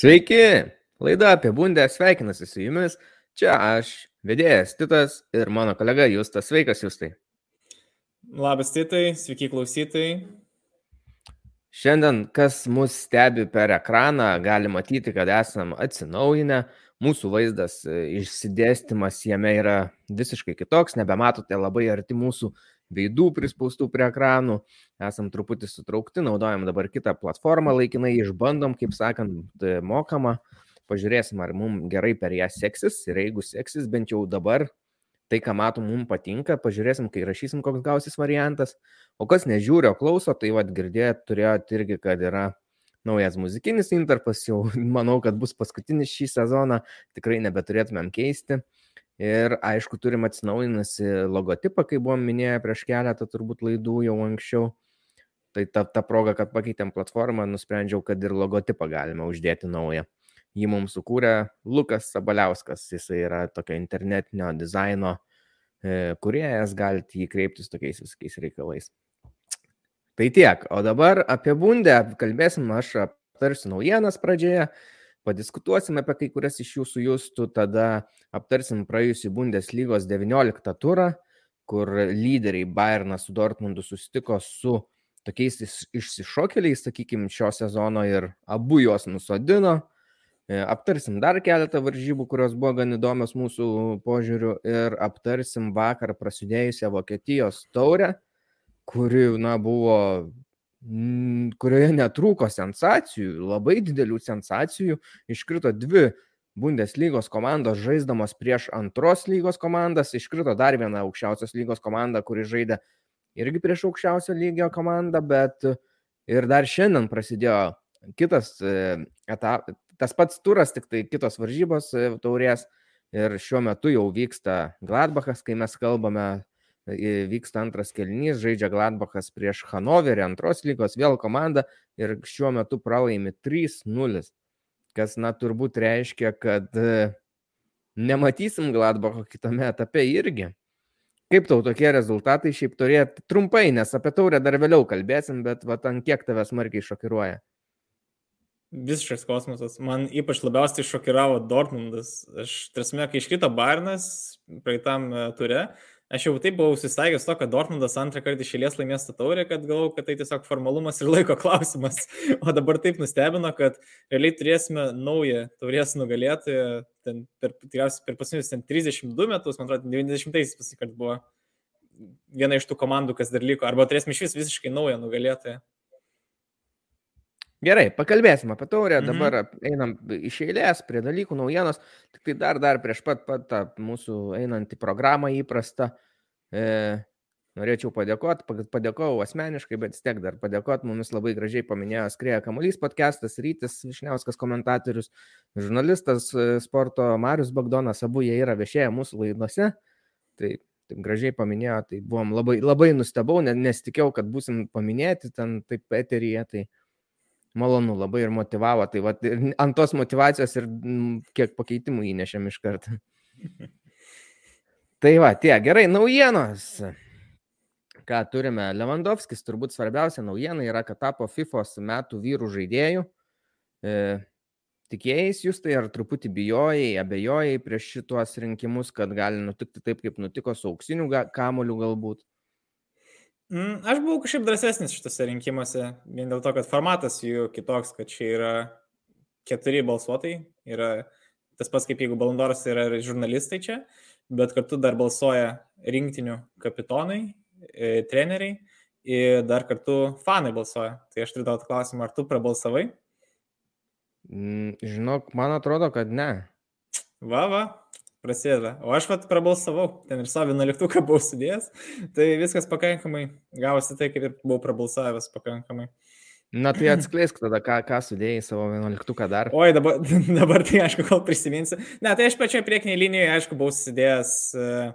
Sveiki! Laida apie bundę sveikinasi su jumis. Čia aš, vedėjas Titas ir mano kolega Justas. Sveikas, Justai. Labas, Titai, sveiki klausytojai. Šiandien, kas mus stebi per ekraną, gali matyti, kad esam atsinaujinę. Mūsų vaizdas e, išsidėstymas jame yra visiškai kitoks, nebematote labai arti mūsų veidų prispaustų prie ekranų, esam truputį sutraukti, naudojam dabar kitą platformą laikinai, išbandom, kaip sakant, e, mokamą, pažiūrėsim, ar mums gerai per ją seksis. Ir jeigu seksis, bent jau dabar tai, ką matom, mums patinka, pažiūrėsim, kai rašysim, koks gausis variantas, o kas nežiūri, o klauso, tai vad girdėjot, turėjot irgi, kad yra naujas muzikinis interpas, jau. Manau, kad bus paskutinis šį sezoną, tikrai nebeturėtumėm keisti. Ir aišku, turim atsinaujinusi logotipą, kaip buvom minėję prieš keletą turbūt laidų jau anksčiau. Tai ta, ta proga, kad pakeitėm platformą, nusprendžiau, kad ir logotipą galime uždėti naują. Jį mums sukūrė Lukas Sabaliauskas, jis yra tokio internetinio dizaino e, kuriejas, galite jį kreiptis tokiais visokiais reikalais. Tai tiek, o dabar apie bundę kalbėsim, aš aptarsiu naujienas pradžioje, padiskutuosim apie kai kurias iš jūsų jūstų, tada aptarsim praėjusią Bundeslygos 19 turą, kur lyderiai Bayernas su Dortmundu susitiko su tokiais išsišokėliais, sakykime, šio sezono ir abu juos nusodino. E, aptarsim dar keletą varžybų, kurios buvo gan įdomios mūsų požiūriu ir aptarsim vakar prasidėjusią Vokietijos taurę, kuri, na, buvo kurioje netrūko sensacijų, labai didelių sensacijų, iškrito dvi Bundeslygos komandos žaisdamos prieš antros lygos komandas, iškrito dar viena aukščiausios lygos komanda, kuri žaidė irgi prieš aukščiausio lygio komandą, bet ir dar šiandien prasidėjo kitas e, etapas, tas pats turas, tik tai kitos varžybos e, taurės ir šiuo metu jau vyksta Gladbachas, kai mes kalbame vyksta antras kelnys, žaidžia Gladbachas prieš Hanoverį, antros lygos vėl komanda ir šiuo metu pralaimi 3-0, kas, na, turbūt reiškia, kad nematysim Gladbacho kitame etape irgi. Kaip tau tokie rezultatai šiaip turėtų trumpai, nes apie taurę dar vėliau kalbėsim, bet va, ant kiek tave smarkiai šokiruoja? Visiškas kosmosas. Man ypač labiausiai šokiravo Dortmundas. Aš, trasme, kai iškrito Barnas praeitam ture, Aš jau taip buvau susitaikęs to, kad Dortmundas antrą kartą išėlės laimės tą taurę, kad galvojau, kad tai tiesiog formalumas ir laiko klausimas. O dabar taip nustebino, kad realiai turėsime naują taurės nugalėtoją. Ten per, tikriausiai per pasinius 32 metus, man atrodo, 90-ais pasikart buvo viena iš tų komandų, kas dar liko. Arba turėsime iš vis visiškai naują nugalėtoją. Gerai, pakalbėsim apie taurę, mhm. dabar einam iš eilės prie dalykų, naujienos, tik tai dar, dar prieš pat, pat tą mūsų einantį programą įprastą. E, norėčiau padėkoti, padėkojau asmeniškai, bet tiek dar padėkoti, mumis labai gražiai paminėjo Skrėja Kamuolys podcastas, Rytis Višniauskas komentatorius, žurnalistas e, sporto Marius Bagdonas, abu jie yra viešėję mūsų laidose. Tai taip gražiai paminėjo, tai buvom labai, labai nustebau, nesitikėjau, kad busim paminėti ten taip eteryje. Tai malonu labai ir motivavo. Tai va, ant tos motivacijos ir kiek pakeitimų įnešėm iš karto. tai va, tie gerai, naujienos. Ką turime? Lewandowskis turbūt svarbiausia naujiena yra, kad tapo FIFA metų vyrų žaidėjų. E, tikėjais jūs tai ar truputį bijojai, abejojai prieš šituos rinkimus, kad gali nutikti taip, kaip nutiko su auksiniu kamoliu galbūt? Mm, aš buvau kažkaip drąsesnis šitose rinkimuose, vien dėl to, kad formatas jų kitoks, kad čia yra keturi balsuotojai, yra tas pats kaip jeigu Balandoras yra žurnalistai čia, bet kartu dar balsuoja rinktinių kapitonai, e, treneriai ir dar kartu fanai balsuoja. Tai aš turiu tau klausimą, ar tu prabalsavai? Mm, žinok, man atrodo, kad ne. Va, va, prasideda. O aš pat prabalsavau, ten ir savo vienuoliktuką buvau sudėjęs, tai viskas pakankamai gavosi tai, kaip ir buvau prabalsavęs pakankamai. Na tai atskleisk tada, ką, ką sudėjai savo vienuoliktuką dar. Oi, dabar, dabar tai aišku, kol prisiminsiu. Ne, tai aš pačioje priekinėje linijoje, aišku, buvau susidėjęs uh,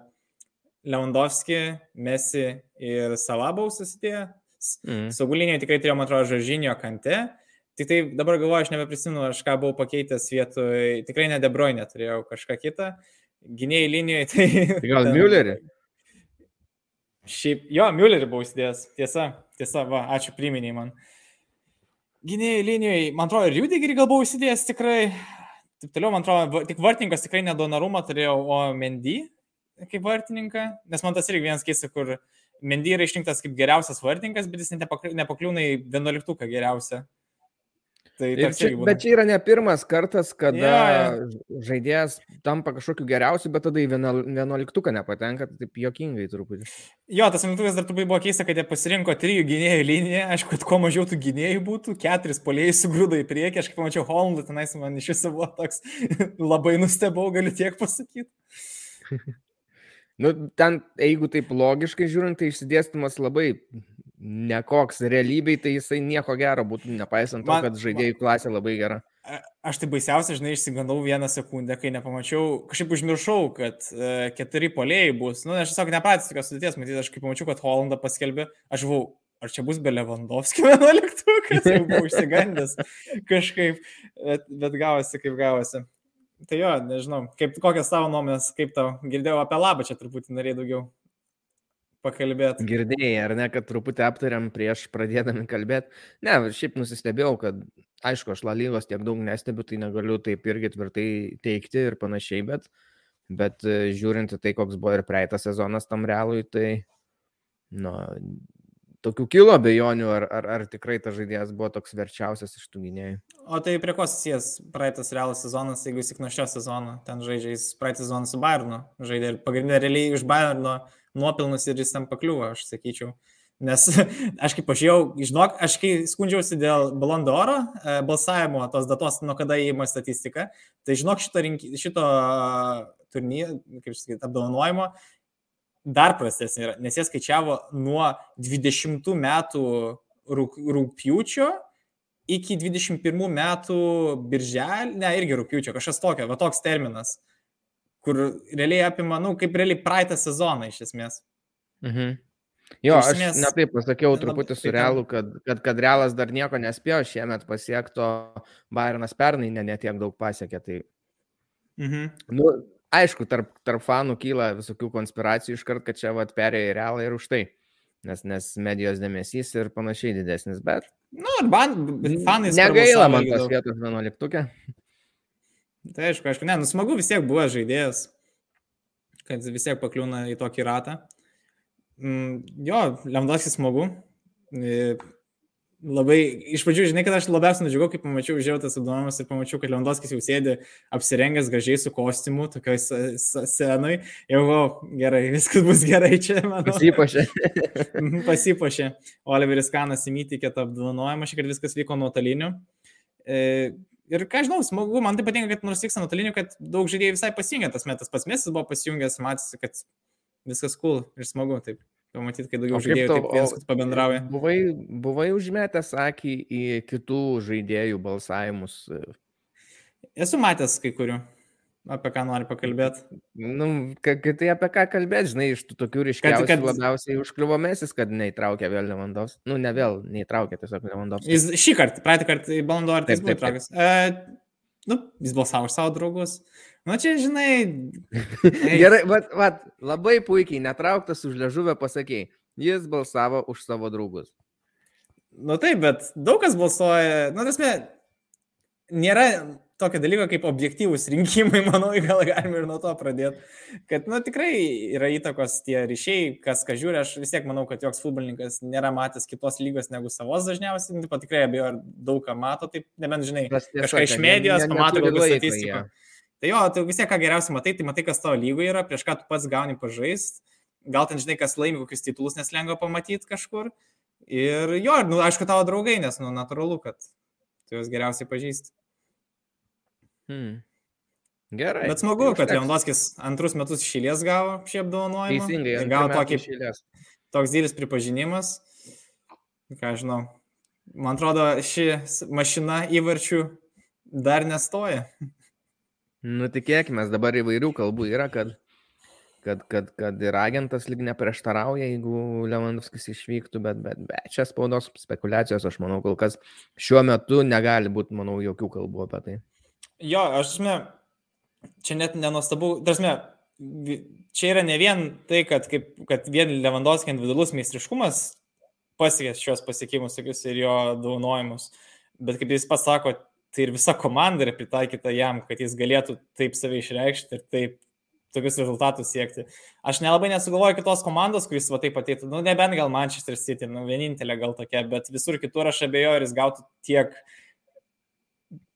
Lewandowski, Messi ir Salabau susidėjęs. Mm. Saugų linijoje tikrai turėjau, man atrodo, Žažinio kante. Tik tai dabar galvoju, aš nebeprisimenu, aš ką buvau pakeitęs vietoj, tikrai ne Debroinė, turėjau kažką kitą. Gynėjai linijoje, tai... tai gal Müllerį? Šiaip, jo, Müllerį buvau įsidėjęs, tiesa, tiesa, va, ačiū priminiai man. gynėjų linijoje, man atrodo, ir Rudigerį gal buvau įsidėjęs tikrai. Taip toliau, man atrodo, tik vartininkas tikrai nedonarumą turėjau, o Mendy kaip vartininką, nes man tas irgi vienas keistas, kur Mendy yra išrinktas kaip geriausias vartininkas, bet jis nepakliūna į vienuoliktuką geriausią. Tai čia, bet čia yra ne pirmas kartas, kada ja. žaidėjas tampa kažkokiu geriausiu, bet tada į vienuoliktuką nepatenka, tai taip jokingai truputį. Jo, tas vienuoliktukas dar truputį buvo keista, kad jie pasirinko trijų gynėjų liniją, aišku, kad kuo mažiau tų gynėjų būtų, keturis polėjai sugrūdo į priekį, aš kaip pamačiau Hollandą, tenais man iš viso buvo toks, labai nustebau, galiu tiek pasakyti. nu, ten, jeigu taip logiškai žiūrint, tai išsidėstymas labai nekoks realybėj, tai jisai nieko gero būtų, nepaisant man, to, kad žaidėjų klasė labai gera. Aš tai baisiausia, žinai, išsigandau vieną sekundę, kai nepamačiau, kažkaip užmiršau, kad uh, keturi polėjai bus. Na, nu, aš tiesiog nepatys tokios sudėties, matyti, aš kai pamačiau, kad Holandą paskelbė, aš buvau, ar čia bus be Lewandowski 11, kas jau buvau išsigandęs kažkaip, bet, bet gavosi, kaip gavosi. Tai jo, nežinau, kaip, kokias tavo nuomonės, kaip tau girdėjau apie labą čia truputį norėjai daugiau pakalbėti. Girdėjai, ar ne, kad truputį aptariam prieš pradėdami kalbėti. Ne, šiaip nusistebėjau, kad, aišku, aš lalygos tiek daug nestebiu, tai negaliu taip irgi tvirtai teikti ir panašiai, bet, bet e, žiūrint į tai, koks buvo ir praeitas sezonas tam realui, tai, nu, tokių kilo abejonių, ar, ar, ar tikrai tas žaidėjas buvo toks verčiausias iš tų gynėjų. O tai prie ko susijęs praeitas realus sezonas, jeigu jis tik nuo šio sezono, ten žaidžia, jis praeitą sezoną su Bayernu, žaidė ir pagrindinė realiai iš Bayerno nuopilnus ir jis tam pakliuvo, aš sakyčiau. Nes aš kaip pažiūrėjau, žinok, aš kai skundžiausi dėl Balondoro e, balsavimo, tos datos, nuo kada įima statistika, tai žinok, šito, rink, šito turnyro, kaip sakyti, apdovanojimo dar prastesnė yra, nes jie skaičiavo nuo 20 metų rūp, rūpjūčio iki 21 metų birželį, ne, irgi rūpjūčio, kažkas tokio, va toks terminas, kur realiai apima, nu, kaip realiai praeitą sezoną iš esmės. Mhm. Jo, aš netaip pasakiau truputį su realu, kad, kad, kad realas dar nieko nespėjo šiemet pasiekto, Bayernas pernai ne netiek daug pasiekė. Tai... Mhm. Nu, aišku, tarp, tarp fanų kyla visokių konspiracijų iškart, kad čia vat perėjo į realą ir už tai. Nes, nes medijos dėmesys ir panašiai didesnis, bet. Na, nu, ban, fanai. Negaila man tos vietos 11. Tai aišku, aišku, ne, nu smagu vis tiek buvo žaidėjas, kad vis tiek pakliūna į tokį ratą. Mm, jo, Lemdaskis smagu labai, iš pradžių, žinai, kad aš labiausiai nudžiugau, kai pamačiau žiūrėjau tas apdovanojimas ir pamačiau, kad Lewandowskis jau sėdi apsirengęs gražiai su kostiumu, tokioj scenui. Jau, o, gerai, viskas bus gerai čia, manau. Pasipošė. Mhm, pasipošė. Oliveris Kanas įmytikė tą apdovanojimą, šį kartą viskas vyko nuotoliniu. Ir ką žinau, smagu, man tai patinka, kad nors vyksta nuotoliniu, kad daug žaidėjų visai pasijungė tas metas, pats mesas buvo pasijungęs, matėsi, kad viskas cool ir smagu taip. Pamatyti, kai daugiau žaidėjų taip vienas pabendrauja. Buvai, buvai užmetęs akį į kitų žaidėjų balsavimus. Esu matęs kai kurių. Apie ką nori pakalbėti? Nu, tai apie ką kalbėti, žinai, iš tų tokių ryškiausių kad, kad... labiausiai užkliuvo mesis, kad neįtraukė vėl Lewandowski. Nu, ne vėl, neįtraukė tiesiog Lewandowski. Jis šį kartą, praeitą kartą į Balandorą tai buvo įtraukęs. Uh, nu, jis balsavo už savo draugus. Nu čia, žinai. Gerai, bet, bet labai puikiai, netrauktas už ležuvę pasakėjai. Jis balsavo už savo draugus. Nu taip, bet daug kas balsuoja. Nu, tasme, nėra tokio dalyko kaip objektyvūs rinkimai, manau, gal galime ir nuo to pradėti. Kad, nu, tikrai yra įtakos tie ryšiai, kas ką žiūri, aš vis tiek manau, kad joks futbolininkas nėra matęs kitos lygos negu savos dažniausiai, nu, taip, tikrai abejo, ar daug ką mato, taip, nebent, žinai, kažką iš medijos, pamato kokią statistiką. Ja. Tai jo, tu vis tiek ką geriausiai matai, tai matai, kas tavo lygoje yra, prieš ką tu pats gauni pažaist, gal ten žinai, kas laimi kokius titulus, nes lengva pamatyti kažkur. Ir jo, nu, aišku, tavo draugai, nes, nu, natūralu, kad tu juos geriausiai pažįsti. Hmm. Gerai. Bet smagu, tai kad Lewandowskis antrus metus išėlės gavo šį apdovanojimą. Teisingai, gavo tokį išėlės. Toks didelis pripažinimas. Ką žinau. Man atrodo, ši mašina įvarčių dar nestoja. Nu, tikėkime, dabar įvairių kalbų yra, kad, kad, kad, kad ir agentas lyg neprieštarauja, jeigu Lewandowskis išvyktų, bet, bet, bet čia spaudos spekulacijos, aš manau, kol kas šiuo metu negali būti, manau, jokių kalbų apie tai. Jo, aš žinau, čia net nenuostabu, tarsi, čia yra ne vien tai, kad, kaip, kad vien Lewandowskis individualus meistriškumas pasiekė šios pasiekimus tokius ir jo daunojimus. bet kaip jis pasako, tai ir visa komanda yra pritaikyta jam, kad jis galėtų taip save išreikšti ir taip tokius rezultatus siekti. Aš nelabai nesugalvoju kitos komandos, kuris va taip ateitų, nu nebent gal Manchester City, nu vienintelė gal tokia, bet visur kitur aš abejoju, ar jis gautų tiek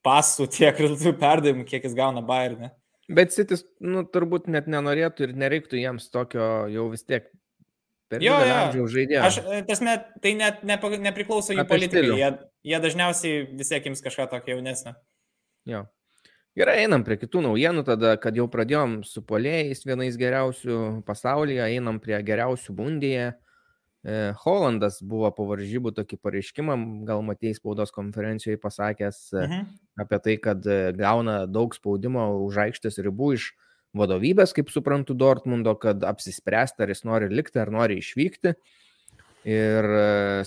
pasų, tiek rezultatų perdavimų, kiek jis gauna Bayernė. Bet Citis, nu, turbūt net nenorėtų ir nereiktų jiems tokio jau vis tiek per jo, jo. žaidėjo. Aš, e, tasme, tai net ne, nepriklauso jų politikai, jie, jie dažniausiai vis tiek jums kažką tokio jaunesnio. Jo. Gerai, einam prie kitų naujienų, tada, kad jau pradėjom su polėjais vienais geriausių pasaulyje, einam prie geriausių bundėje. E, Holandas buvo po varžybų tokį pareiškimą, gal matėjai spaudos konferencijoje pasakęs e, mhm. apie tai, kad e, gauna daug spaudimo už aikštės ribų iš vadovybės, kaip suprantu, Dortmundo, kad apsispręsti, ar jis nori likti, ar nori išvykti. Ir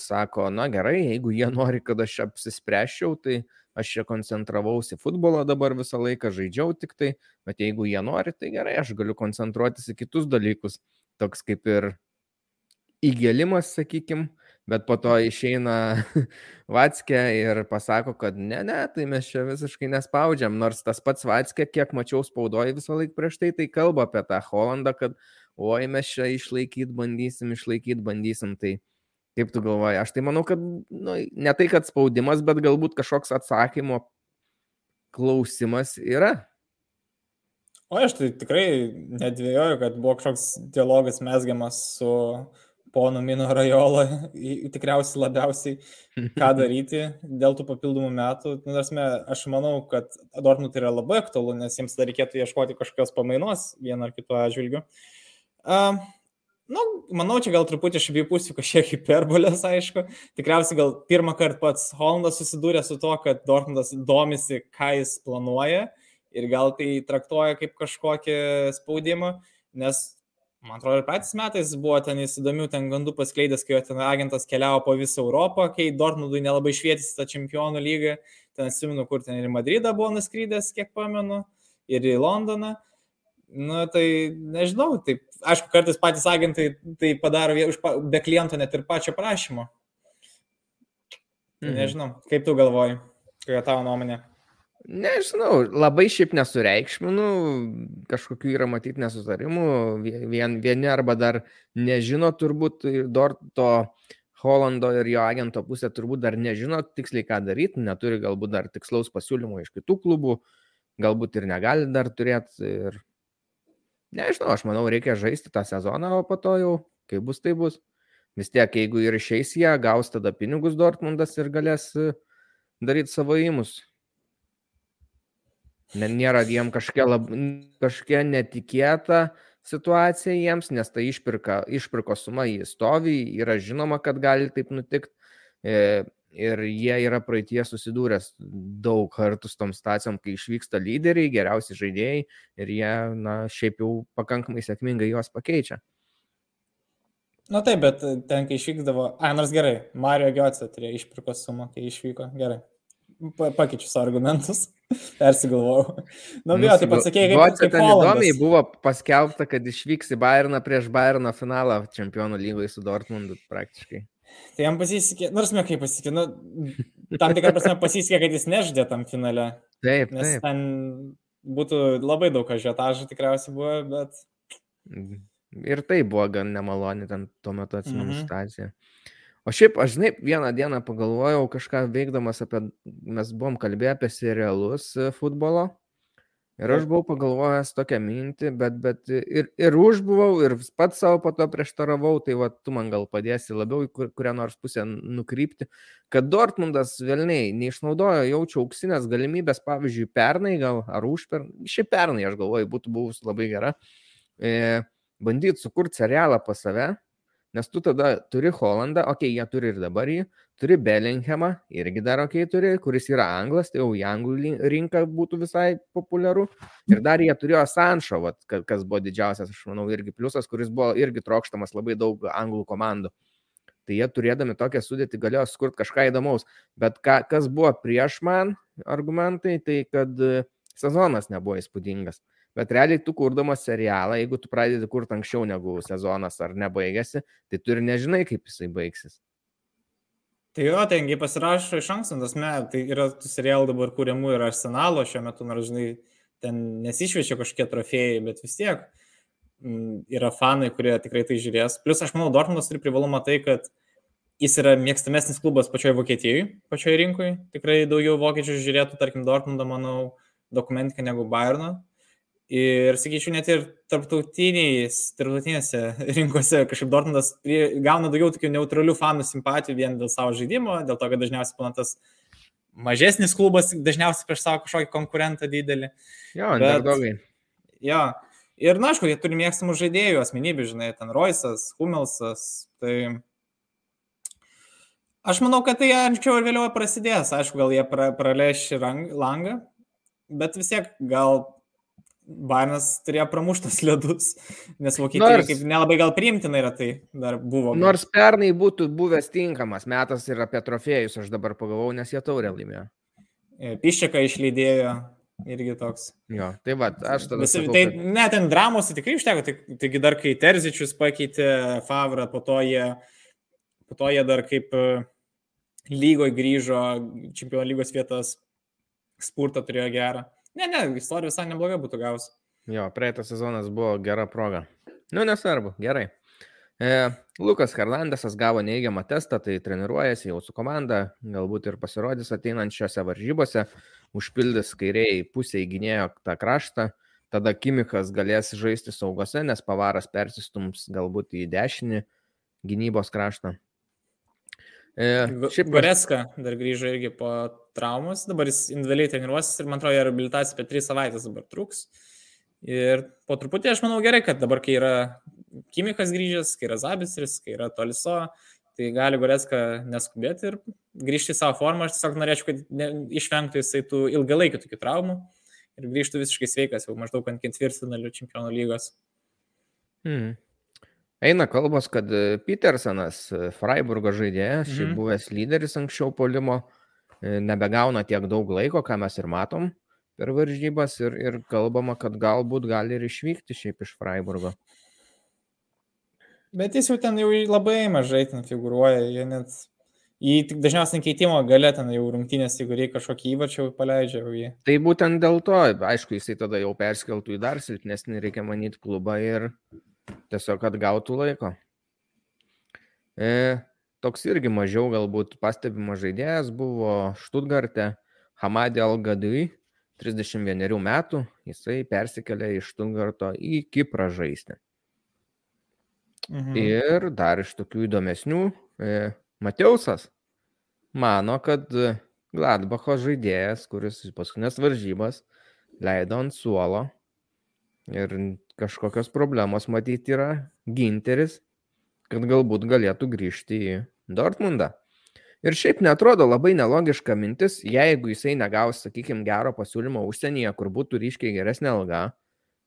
sako, na gerai, jeigu jie nori, kad aš apsispręščiau, tai aš čia koncentravausi futbolą dabar visą laiką, žaidžiau tik tai, bet jeigu jie nori, tai gerai, aš galiu koncentruotis į kitus dalykus, toks kaip ir įgėlimas, sakykim, bet po to išeina Vatskė ir pasako, kad ne, ne, tai mes čia visiškai nespaudžiam, nors tas pats Vatskė, kiek mačiau spaudoje visą laiką prieš tai, tai kalba apie tą Holandą, kad oi mes čia išlaikyti bandysim, išlaikyti bandysim, tai Kaip tu galvoji? Aš tai manau, kad nu, ne tai, kad spaudimas, bet galbūt kažkoks atsakymo klausimas yra. O aš tai tikrai nedvėjoju, kad buvo kažkoks dialogas mesgiamas su ponu Mino Rajolo, tikriausiai labiausiai, ką daryti dėl tų papildomų metų. Nu, tarsi, aš manau, kad Dortmund yra labai aktualu, nes jiems dar reikėtų ieškoti kažkokios pamainos vienu ar kitu atžvilgiu. Uh, Nu, manau, čia gal truputį iš abiejų pusių kažkiek hiperbolės, aišku. Tikriausiai gal pirmą kartą pats Hollandas susidūrė su to, kad Dortmundas domisi, ką jis planuoja ir gal tai traktuoja kaip kažkokį spaudimą, nes, man atrodo, ir patys metais buvo ten įdomių ten gandų paskleidęs, kai jo ten agentas keliavo po visą Europą, kai Dortmundui nelabai švietėsi tą čempionų lygą, ten atsimenu, kur ten ir į Madridą buvo nuskrydęs, kiek pamenu, ir į Londoną. Na, tai nežinau, taip, aišku, kartais patys agentai tai padaro be kliento net ir pačio prašymo. Mhm. Nežinau, kaip tu galvoji, kokia tavo nuomonė? Nežinau, labai šiaip nesureikšminu, kažkokių yra matyti nesutarimų, vien, vieni arba dar nežino turbūt dar to Holando ir jo agento pusė turbūt dar nežino tiksliai ką daryti, neturi galbūt dar tikslaus pasiūlymo iš kitų klubų, galbūt ir negali dar turėti ir Nežinau, aš manau, reikia žaisti tą sezoną, o po to jau, kai bus, tai bus. Vis tiek, jeigu ir išeis jie, gaus tada pinigus Dortmundas ir galės e, daryti savo įmus. Nėra jiem kažkokia, lab, kažkokia netikėta situacija jiems, nes tai išpirka, išpirko suma jį stovi, yra žinoma, kad gali taip nutikti. E, ir jie yra praeitie susidūręs daug kartų su tom stacijom, kai išvyksta lyderiai, geriausi žaidėjai ir jie, na, šiaip jau pakankamai sėkmingai juos pakeičia. Na taip, bet ten, kai išvykdavo, ai, nors gerai, Mario Giotse turėjo išpirkos sumą, kai išvyko, gerai. Pa, pakeičiu savo argumentus, persigalvojau. Nu, tai pasakėjai, kaip, kaip ten įdomiai buvo paskelbta, kad išvyks į Bayerną prieš Bayerną finalą čempionų lygoje su Dortmundu praktiškai. Tai jam pasisekė, nors mes kaip pasisekė, nu, tam tikrą prasme pasisekė, kad jis neždė tam finale. Taip, nes taip. ten būtų labai daug ažiotažų tikriausiai buvo, bet. Ir tai buvo gan nemaloni ten tuo metu atsimenu mhm. situacija. O šiaip, aš žinai, vieną dieną pagalvojau kažką veikdamas apie, mes buvom kalbėję apie serialus e, futbolo. Ir aš buvau pagalvojęs tokią mintį, bet, bet ir, ir užbuvau, ir pats savo po to prieštaravau, tai va, tu man gal padėsi labiau į kur, kurią nors pusę nukrypti, kad Dortmundas vėlniai neišnaudojo jaučio auksinės galimybės, pavyzdžiui, pernai gal, ar užpernai, šiaip pernai, aš galvoju, būtų buvus labai gera, e, bandyti sukurti serialą pas save, nes tu tada turi Holandą, okei, okay, jie turi ir dabar jį, turi Bellinghamą, irgi dar ok turi, kuris yra anglas, tai jau į anglų rinką būtų visai populiaru. Ir dar jie turėjo Sanšo, vat, kas buvo didžiausias, aš manau, irgi pliusas, kuris buvo irgi trokštamas labai daug anglų komandų. Tai jie turėdami tokią sudėtį galėjo skurti kažką įdomaus. Bet ką, kas buvo prieš man argumentai, tai kad e, sezonas nebuvo įspūdingas. Bet realiai tu kurdamas serialą, jeigu tu pradedi kurti anksčiau negu sezonas ar nebaigėsi, tai tu ir nežinai, kaip jisai baigsis. Tai jo, tengi pasirašo iš anksto, tas me, tai yra tų serialų dabar kūriamų ir arsenalo šiuo metu, nors žinai, ten nesišviečia kažkokie trofėjai, bet vis tiek m, mm, yra fanai, kurie tikrai tai žiūrės. Plus aš manau, Dortmundas turi privalumą tai, kad jis yra mėgstamesnis klubas pačioje Vokietijoje, pačioje rinkoje. Tikrai daugiau vokiečių žiūrėtų, tarkim, Dortmundą, manau, dokumentiką negu Bayerną. Ir, sakyčiau, net ir tarptautinėse rinkose kažkaip Dortmundas gauna daugiau tokių neutralių fanų simpatijų vien dėl savo žaidimo, dėl to, kad dažniausiai būna tas mažesnis klubas, dažniausiai prieš savo kažkokį konkurentą didelį. Jo, underdogai. Jo. Ir, na, aišku, jie turi mėgstamų žaidėjų, asmenybių, žinai, ten Roisas, Humelsas. Tai aš manau, kad tai anksčiau ir vėliau prasidės. Aišku, gal jie pra, praleš langą, bet vis tiek gal Bairnas turėjo pramuštas ledus, nes Vokietija nors, kaip nelabai gal priimtina yra tai dar buvo. Nors pernai būtų buvęs tinkamas metas ir apie trofėjus aš dabar pagalvojau, nes jie taurę laimėjo. E, Piščiaką išlydėjo irgi toks. Jo, tai va, aš tada. Visi, sakau, tai kad... net ten dramos tikrai užteko, tai, taigi dar kai Terzičius pakeitė Favrą, po to jie, po to jie dar kaip e, lygoje grįžo, čempionų lygos vietos spurtą turėjo gerą. Ne, ne, istorija visai nebloga būtų gausi. Jo, praeitas sezonas buvo gera proga. Nu, nesvarbu, gerai. E, Lukas Hernandesas gavo neigiamą testą, tai treniruojasi jau su komanda, galbūt ir pasirodys ateinančiose varžybose, užpildys kairiai pusė įgynėjo tą kraštą, tada Kimikas galės žaisti saugose, nes pavaras persistums galbūt į dešinį gynybos kraštą. E, šiaip Goreska dar grįžo irgi po traumos, dabar jis individualiai treniruosis ir man atrodo, rehabilitacija apie 3 savaitės dabar truks. Ir po truputį aš manau gerai, kad dabar, kai yra Kimikas grįžęs, kai yra Zabisris, kai yra Toliso, tai gali Goreska neskubėti ir grįžti į savo formą. Aš tiesiog norėčiau, kad ne, išvengtų jisai tų ilgalaikių tokių traumų ir grįžtų visiškai sveikas, jau maždaug ant ketvirtfinalių čempionų lygos. Hmm. Eina kalbos, kad e, Petersonas, e, Freiburgo žaidėjas, mhm. šiaip buvęs lyderis anksčiau polimo, e, nebegauna tiek daug laiko, ką mes ir matom per varžybas ir, ir kalbama, kad galbūt gali ir išvykti šiaip iš Freiburgo. Bet jis jau ten jau labai mažai ten figuruoja, jie net Jį tik dažniausiai keitimo galė ten jau rungtynės, jeigu reikia kažkokį įvačią, paleidžia jį. Tai būtent dėl to, aišku, jisai tada jau perskeltų į dar silpnesnį, reikia manyti, klubą ir tiesiog atgautų laiko. E, toks irgi mažiau galbūt pastebimas žaidėjas buvo Štutgarte Hamadė Algadui, 31 metų, jisai persikėlė iš Štutgarto į Kiprą žaisti. Mhm. Ir dar iš tokių įdomesnių, e, Mateusas mano, kad Gladbacho žaidėjas, kuris paskutinės varžybas leido ant suolo ir kažkokios problemos matyti yra Ginteris, kad galbūt galėtų grįžti į Dortmundą. Ir šiaip netrodo labai nelogiška mintis, jeigu jisai negaus, sakykime, gero pasiūlymo užsienyje, kur būtų ryškiai geresnė alga,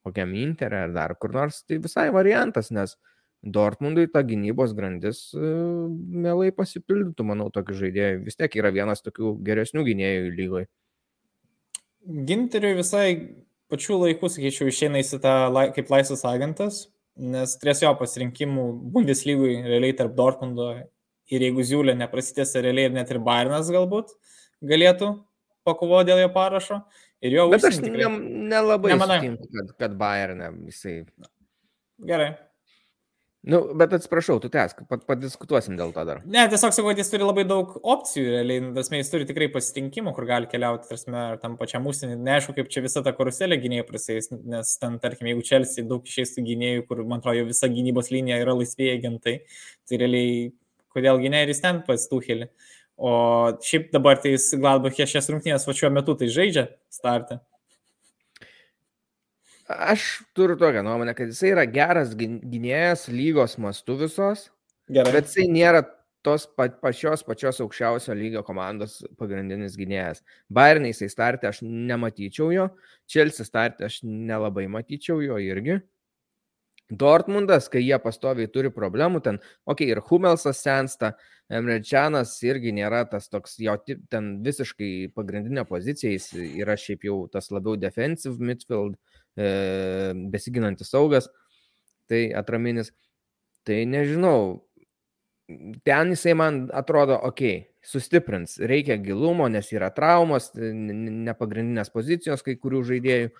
kokiam Interė ar dar kur nors, tai visai variantas, nes Dortmundui ta gynybos grandis uh, mielai pasipildytų, manau, tokių žaidėjų. Vis tiek yra vienas tokių geresnių gynėjų lygoje. Ginteriui visai pačiu laiku, sakyčiau, išeina į tą kaip laisvas agentas, nes turės jo pasirinkimų Bundeslygui realiai tarp Dortmundo ir jeigu Ziulė neprasitėsi realiai ir net ir Bayernas galbūt galėtų pakovoti dėl jo parašo. Ir jo Bet aš tikrai... ne, nelabai sutinku, kad, kad Bayernė jisai. Gerai. Nu, bet atsiprašau, tu tęsk, padiskutuosim dėl to dar. Ne, tiesiog sakau, kad jis turi labai daug opcijų, realiai, nu, tasme, jis turi tikrai pasitinkimų, kur gali keliauti, tarsi, ar tam pačiam užsienį. Neaišku, kaip čia visa ta karuselė gynėjų prasidės, nes ten, tarkim, jeigu Čelsi daug išeistų gynėjų, kur, man atrodo, visa gynybos linija yra laisvėjai agentai, tai realiai, kodėl gynėjai ir jis ten pasituhelį. O šiaip dabar tai jis Gladbachė šias rungtynės va šiuo metu tai žaidžia startą. Aš turiu tokią nuomonę, kad jisai yra geras gynėjas lygos mastu visos, Gerai. bet jisai nėra tos pa, pačios pačios aukščiausio lygio komandos pagrindinis gynėjas. Bayernai jisai startė aš nematyčiau jo, Chelsea startė aš nelabai matyčiau jo irgi. Dortmundas, kai jie pastoviai turi problemų, ten, okei, okay, ir Humelsas sensta, Emrečianas irgi nėra tas toks, jo ten visiškai pagrindinė pozicija, jis yra šiaip jau tas labiau defensive midfield, e, besiginantis saugas, tai atraminis. Tai nežinau, ten jisai man atrodo, okei, okay, sustiprins. Reikia gilumo, nes yra traumos, nepagrindinės pozicijos kai kurių žaidėjų.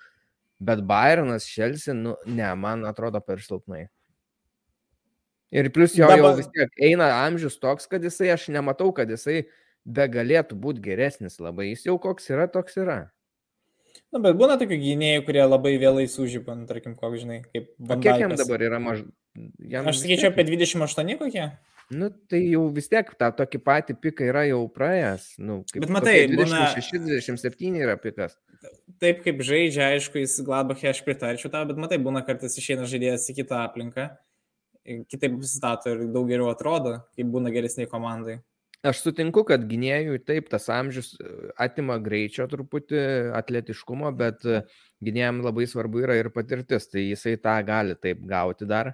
Bet Bayernas, Šelsi, nu, ne, man atrodo per silpnai. Ir plus jo Dabar... jau vis tiek eina amžius toks, kad jisai, aš nematau, kad jisai be galėtų būti geresnis labai. Jis jau koks yra, toks yra. Na, bet būna tokių gynėjų, kurie labai vėlai sužypa, nu, tarkim, koks žinai, kaip Vandaikas. Kiek jam dabar yra maždaug? Aš sakyčiau apie 28 kokie. Nu, tai jau vis tiek tą tokį patį piką yra jau praėjęs. Nu, kaip, Bet matai, 26-27 būna... yra pikas. Taip kaip žaidžia, aišku, jis Gladbachė aš pritarčiau tą, bet matai, būna kartais išeina žaidėjas į kitą aplinką, kitaip pasistato ir daug geriau atrodo, kaip būna geresniai komandai. Aš sutinku, kad gynėjui taip tas amžius e, atima greičio truputį, atletiškumo, bet e, gynėjam labai svarbu yra ir patirtis, tai jisai tą gali taip gauti dar.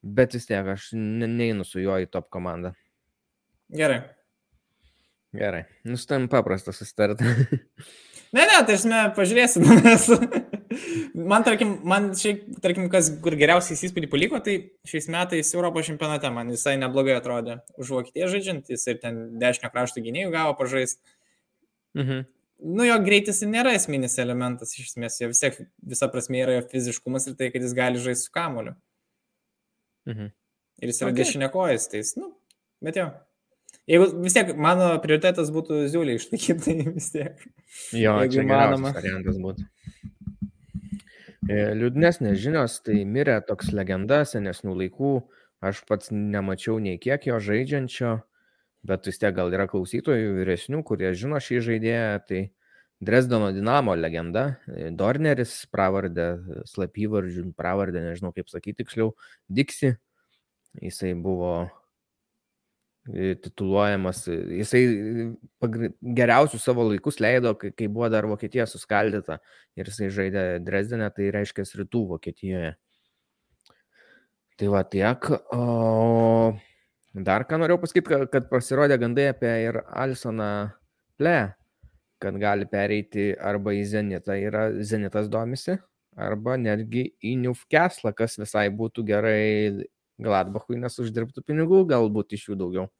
Bet vis tiek aš neinu su juo į top komandą. Gerai. Gerai. Nustam paprastą susitarti. ne, ne, tai esmė, pažiūrėsim. Man, tarkim, man šiaip, tarkim, kas, kur geriausiai įspūdį paliko, tai šiais metais Europos čempionate man visai neblogai atrodė. Už Vokietiją žaidžiant, jis ir ten dešinio krašto gynėjų gavo pažaisti. Mhm. Nu, jo greitis nėra esminis elementas, iš esmės, jo vis tiek visa prasme yra jo fiziškumas ir tai, kad jis gali žaisti su kamoliu. Mhm. Ir jis yra okay. dešinėkojas, tai jis, nu, bet jo. Jeigu vis tiek mano prioritetas būtų Ziulį išlaikyti, tai vis tiek. Jo, čia manoma. variantas būtų. E, liūdnesnės žinios, tai mirė toks legenda senesnių laikų, aš pats nemačiau nei kiek jo žaidžiančio, bet vis tiek gal yra klausytojų vyresnių, kurie žino šį žaidėją, tai Dresdeno Dinamo legenda, e, Dorneris, pravardė, slapyvardžių, pravardė, nežinau kaip sakyti tiksliau, Diksi, jisai buvo tituluojamas, jisai geriausius savo laikus leido, kai, buvo dar Vokietija suskaldyta ir jisai žaidė Dresdenę, tai reiškia rytų Vokietijoje. Tai va tiek. O dar ką norėjau pasakyti, kad pasirodė gandai apie ir Alsoną Ple, kad gali pereiti arba į Zenitą, yra Zenitas domisi, arba netgi į Newcastle, kas visai būtų gerai Gladbachui, nes uždirbtų pinigų, galbūt iš jų daugiau.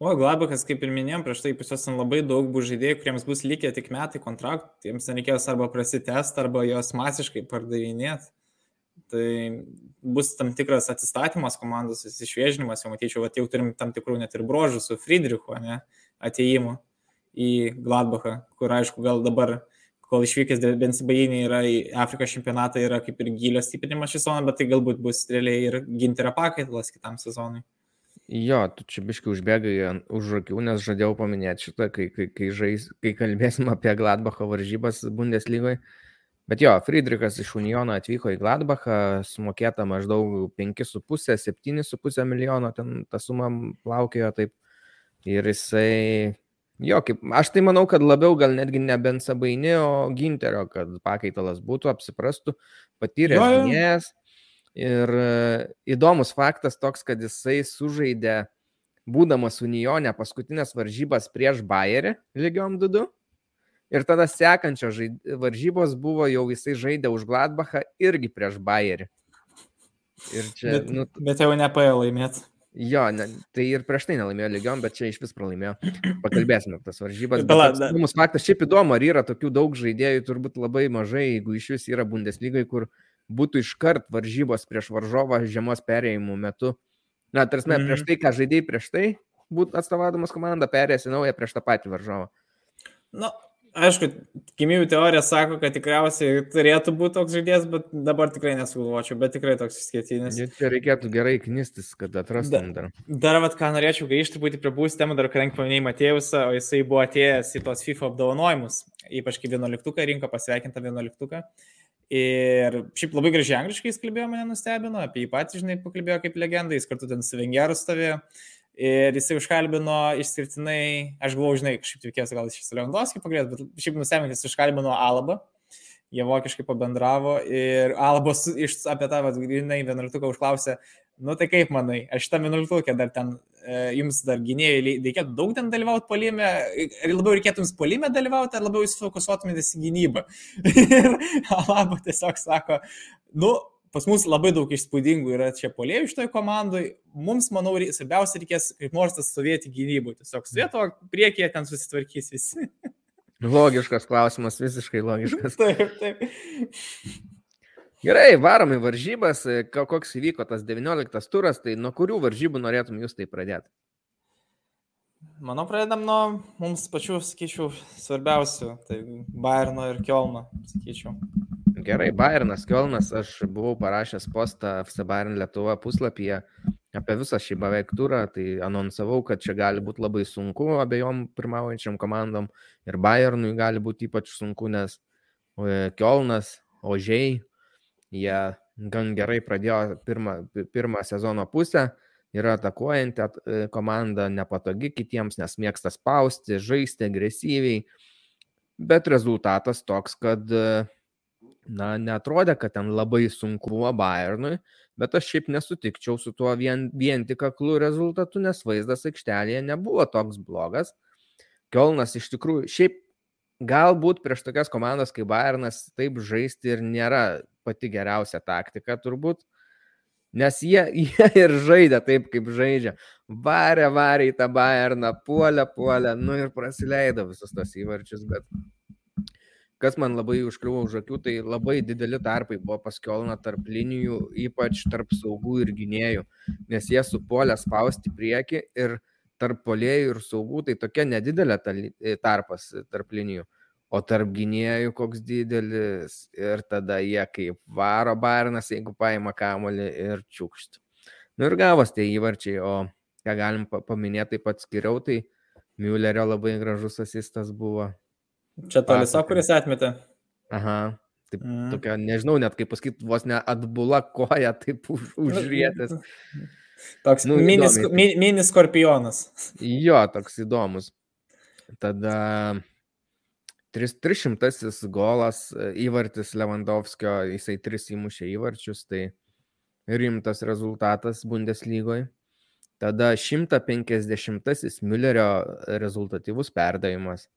O Gladbachas, kaip ir minėjom, prieš tai pas juos labai daug bus žaidėjų, kuriems bus likę tik metai kontraktų, jiems nereikės arba prasitest, arba juos masiškai pardavinėti. Tai bus tam tikras atsistatymas komandos, išviežinimas, jau matyčiau, kad jau turim tam tikrų net ir brožų su Friedrichu, ne? atėjimo į Gladbachą, kur aišku gal dabar, kol išvykęs Bensibainį yra į Afrikos čempionatą, yra kaip ir gilio stiprinimas šį sezoną, bet tai galbūt bus realiai ir ginterio pakaitalas kitam sezonui. Jo, tu čia biškai užbėgai už akių, nes žadėjau paminėti šitą, kai, kai, kai, žais, kai kalbėsim apie Gladbacho varžybas Bundeslygoje. Bet jo, Friedrichas iš Uniono atvyko į Gladbachą, sumokėta maždaug 5,5-7,5 milijono, ten ta suma plaukėjo taip Ir jisai, jo, kaip, aš tai manau, kad labiau gal netgi ne Bensabaini, o Ginterio, kad pakaitalas būtų, apsiprastų, patyręs gynėjas. Ir e, įdomus faktas toks, kad jisai sužaidė, būdamas Unionė, paskutinės varžybas prieš Bayerį lygiom 2. Ir tada sekančios žaid... varžybos buvo jau jisai žaidė už Gladbachą irgi prieš Bayerį. Ir čia, bet, nu, bet jau nepaėjo laimėti. Jo, ne, tai ir prieš tai nelaimėjo lygiom, bet čia iš vis pralaimėjo. Pakalbėsime apie tas varžybas. Mums faktas šiaip įdomu, ar yra tokių daug žaidėjų, turbūt labai mažai, jeigu iš vis yra Bundeslygai, kur būtų iškart varžybos prieš varžovą žiemos perėjimų metu. Na, tarsi, mm -hmm. prieš tai, ką žaidėjai prieš tai, būtų atstovaudamas komandą, perėjęs į naują prieš tą patį varžovą. Na, nu, Aišku, gimimų teorija sako, kad tikriausiai turėtų būti toks žaidėjas, bet dabar tikrai nesugalvočiau, bet tikrai toks išskirtinis. Čia reikėtų gerai knistis, kad atrastum dar. Dar, vad, ką norėčiau grįžti truputį prie būsų temų, dar kadangi paminėjai Matėjusą, o jisai buvo atėjęs į tos FIFA apdovanojimus, ypač kai 11 rinko pasveikinta 11. Ir šiaip labai gražiai angliškai jis kalbėjo, mane nustebino, apie jį patį, žinai, pakalbėjo kaip legendai, jis kartu ten su Vengeru stovėjo. Ir jisai užkalbino išskirtinai, aš galvoju, žinai, kažkaip tikėjausi gal iš Lewandowski pagrės, bet šiaip nustebinti, jis užkalbino Alabą, jie vokiškai pabendravo ir Alabos iš, apie tą, grinai, vienuoliktuką užklausė, nu tai kaip manai, aš šitą vienuoliktukę dar ten, e, jums dar gynėjai, reikėtų daug ten dalyvauti polime, ar labiau reikėtų jums polime dalyvauti, ar labiau jūs fokusuotumėtės į gynybą. ir Alaba tiesiog sako, nu, pas mus labai daug įspūdingų yra čia polėjų šitoje komandoje. Mums, manau, svarbiausia reikės kaip nors tas stovėti gynybų. Tiesiog stovėto priekyje ten susitvarkys visi. Logiškas klausimas, visiškai logiškas. taip, taip. Gerai, varom į varžybas. Koks įvyko tas 19 turas, tai nuo kurių varžybų norėtum jūs tai pradėti? Manau, pradedam nuo mums pačių, sakyčiau, svarbiausių. Tai Bayerno ir Kielno, sakyčiau. Gerai, Bayernas, Kielnas, aš buvau parašęs postą FC Bayern Lietuva puslapyje apie visą šį beveik turą, tai anonsavau, kad čia gali būti labai sunku abiejom pirmaujančiam komandom ir Bayernui gali būti ypač sunku, nes e, Kielnas, Ožiai, jie gan gerai pradėjo pirmą, pirmą sezono pusę, yra atakuojanti e, komanda, nepatogi kitiems, nes mėgsta spausti, žaisti agresyviai, bet rezultatas toks, kad uh, na, netrodė, kad ten labai sunku buvo Bayernui, bet aš šiaip nesutikčiau su tuo vien, vien tik aklų rezultatu, nes vaizdas aikštelėje nebuvo toks blogas. Kielnas iš tikrųjų, šiaip galbūt prieš tokias komandas kaip Bayernas taip žaisti ir nėra pati geriausia taktika turbūt, nes jie, jie ir žaidė taip, kaip žaidžia. Varė, varė į tą Bayerną, puolė, puolė, nu ir praleido visus tos įvarčius, bet kas man labai užkliuvo už akių, tai labai dideli tarpai buvo paskiolina tarp linijų, ypač tarp saugų ir gynėjų, nes jie supuolė spausti prieki ir tarp polėjų ir saugų tai tokia nedidelė e, tarpas tarp linijų, o tarp gynėjų koks didelis ir tada jie kaip varo Bairnas, jeigu paima kamolį ir čiukšt. Nu ir gavos tie įvarčiai, o ką galim paminėti taip pat skiriau, tai Müllerio labai gražus asistas buvo. Čia tolisa, kuris atmetė. Aha. Taip, mm. tokia, nežinau net kaip pasakyti, vos ne atbula koja, taip už, užrietęs. Toks nu, minis, įdomiai. minis skorpionas. Jo, toks įdomus. Tada 300 golas įvartis Lewandowskio, jisai 3 įmušė įvarčius, tai rimtas rezultatas Bundeslygoje. Tada 150 Müllerio rezultatyvus perdavimas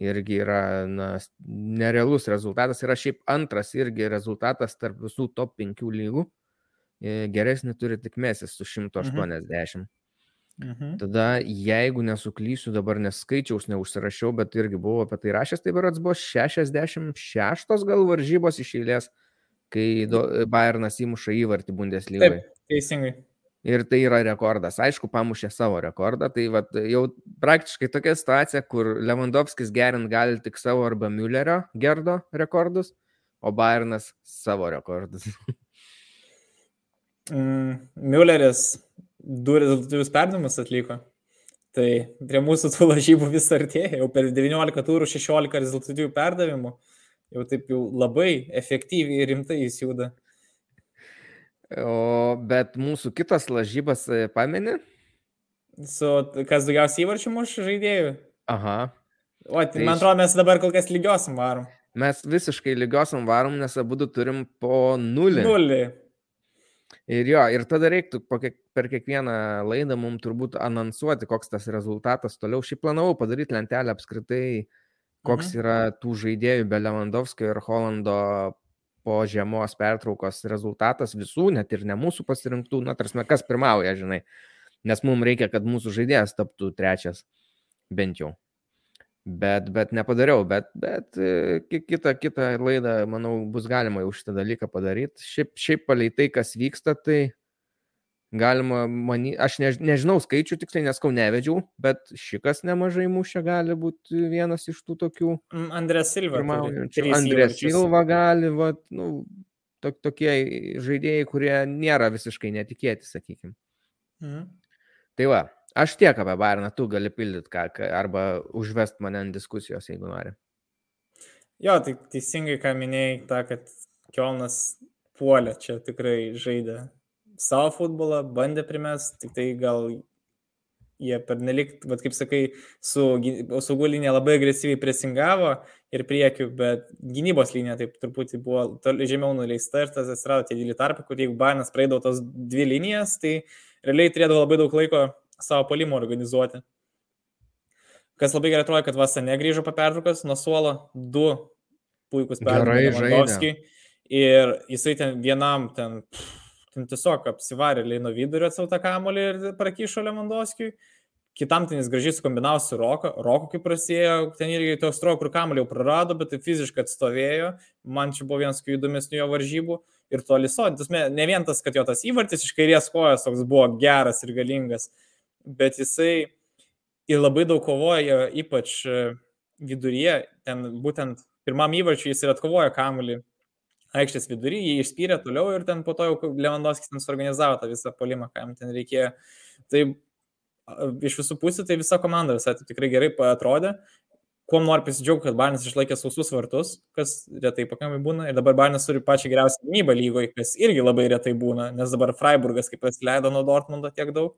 irgi yra na, nerealus rezultatas. Yra šiaip antras irgi rezultatas tarp visų top 5 lygų. E, geresnį turi tik Mesis su 180. Mhm. Mhm. Tada, jeigu nesuklysiu, dabar neskaičiaus, neužsirašiau, bet irgi buvau apie tai rašęs, tai berots buvo 66 gal varžybos iš eilės, kai Bayernas įmuša įvartį Bundeslygoje. Taip, teisingai. Ir tai yra rekordas. Aišku, pamušė savo rekordą. Tai vat, jau praktiškai tokia situacija, kur Lewandowskis gerint gali tik savo arba Müllerio gerdo rekordus, o Bayernas savo rekordus. mm, Mülleris du rezultatyvius perdavimus atliko. Tai prie mūsų tų lažybų vis artėja. Jau per 19 turų 16 rezultatyvių perdavimų. Jau taip jau labai efektyviai ir rimtai jis juda. O, bet mūsų kitas lažybas e, pameni? Su kas daugiausiai įvarčių muš žaidėjų? Aha. O, tai, tai man atrodo, mes dabar kol kas lygiosiam varom. Mes visiškai lygiosiam varom, nes abu turim po nulį. Nulį. Ir jo, ir tada reiktų per kiekvieną laidą mums turbūt anonsuoti, koks tas rezultatas toliau. Šiaip planavau padaryti lentelę apskritai, koks mhm. yra tų žaidėjų be Lewandowskio ir Holando po žiemos pertraukos rezultatas visų, net ir ne mūsų pasirinktų, na, tarsi, kas pirmauja, žinai, nes mums reikia, kad mūsų žaidėjas taptų trečias, bent jau. Bet, bet nepadariau, bet, bet e, kitą, kitą laidą, manau, bus galima jau šitą dalyką padaryti. Šiaip, šiaip palei tai, kas vyksta, tai galima manyti, aš než, nežinau skaičių tiksliai, nes kau nevedžiau, bet šikas nemažai mušė gali būti vienas iš tų tokių. Mm, Andrės Silva. Andrės Silva gali, va, nu, to, tokie žaidėjai, kurie nėra visiškai netikėti, sakykime. Mhm. Tai va, aš tiek apie Bairną, tu gali pildyti ką, arba užvest mane ant diskusijos, jeigu nori. Jo, tai teisingai, ką minėjai, ta, kad Kielnas puolė čia tikrai žaidė savo futbolą, bandė primest, tik tai gal jie pernelik, bet kaip sakai, su saugų linija labai agresyviai presingavo ir priekiu, bet gynybos linija taip truputį buvo žemiau nuleista ir tas atsirado tie dideli tarpai, kur jeigu Bainas praeidavo tos dvi linijas, tai realiai turėdavo labai daug laiko savo palimą organizuoti. Kas labai gerai atrodo, kad Vasa negrįžo po pertraukos nuo suolo, du puikus perdavimas. ir jisai ten vienam ten, ten tiesiog apsivarė Leino vidurio tą kamolį ir prakyšo Lemandovskijui. Kitam ten jis gražiai sukombinavo su Roku, Roku kaip prasidėjo, ten irgi toks trok, kur kamuolį jau prarado, bet tai fiziškai atstovėjo. Man čia buvo vienas įdomesnių jo varžybų. Ir to lisodintas, ne vien tas, kad jo tas įvartis iš kairės kojas toks buvo geras ir galingas, bet jisai ir labai daug kovoja, ypač viduryje, ten būtent pirmam įvarčiui jis ir atkovojo kamuolį aikštės vidury, jį išspyrė toliau ir ten po to jau Lewandowskis ten suorganizavo tą visą polimą, ką jam ten reikėjo. Tai iš visų pusių tai visa komanda visai tikrai gerai atrodė. Kuo noriu pasidžiaugti, kad Barnas išlaikė sausus vartus, kas retai pakankamai būna. Ir dabar Barnas turi pačią geriausią gynybą lygoje, kas irgi labai retai būna, nes dabar Freiburgas kaip pasileido nuo Dortmundo tiek daug.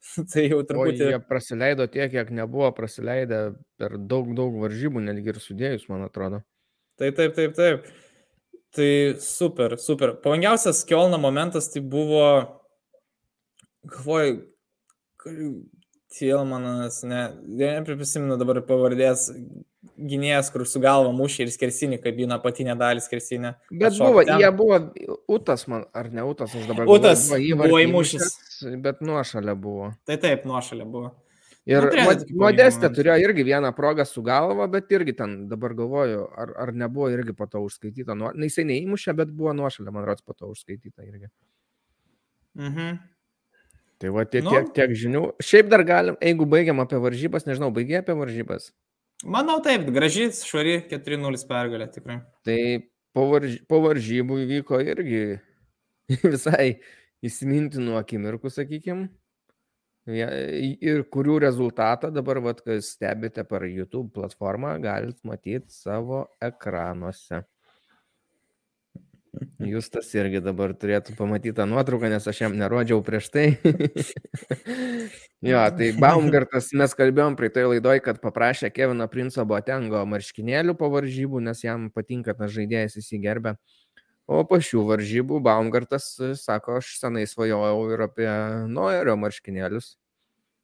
tai jau turbūt... O jie prasileido tiek, kiek nebuvo prasileidę per daug, daug varžybų, netgi ir sudėjus, man atrodo. Taip, taip, taip, taip. Tai super, super. Pavangiausias Kielno momentas tai buvo, galvoju, Tilmanas, ne, neprisimenu dabar pavardės gynėjas, kur su galva mušė ir skersinį kabina patinę dalį skersinę. Bet buvo, ten. jie buvo, Utas man, ar ne Utas, aš dabar Utas galvoju, buvo įmušęs. Bet nuošalė buvo. Tai taip, nuošalė buvo. Ir nu, Modestė turėjo irgi vieną progą su galva, bet irgi ten dabar galvoju, ar, ar nebuvo irgi po to užskaityta. Nu, jisai neįmušė, bet buvo nuošalė, man rodos, po to užskaityta irgi. Mhm. Tai va tiek, nu, tiek, tiek žinių. Šiaip dar galim, jeigu baigiam apie varžybas, nežinau, baigiai apie varžybas. Manau taip, graži, švari 4-0 pergalė tikrai. Tai po, varž, po varžybų įvyko irgi visai įsimintinų akimirkų, sakykime. Ir kurių rezultatą dabar, vat, kai stebite per YouTube platformą, galite matyti savo ekranuose. Jūs tas irgi dabar turėtų pamatyti tą nuotrauką, nes aš jam nerodžiau prieš tai. jo, tai Baumgartas, mes kalbėjom prie tai laidoj, kad paprašė Kevino Princo Botengo marškinėlių po varžybų, nes jam patinka tas žaidėjas įsigerbė. O po šių varžybų Baumgartas sako, aš senai svajojau ir apie Noerio marškinėlius.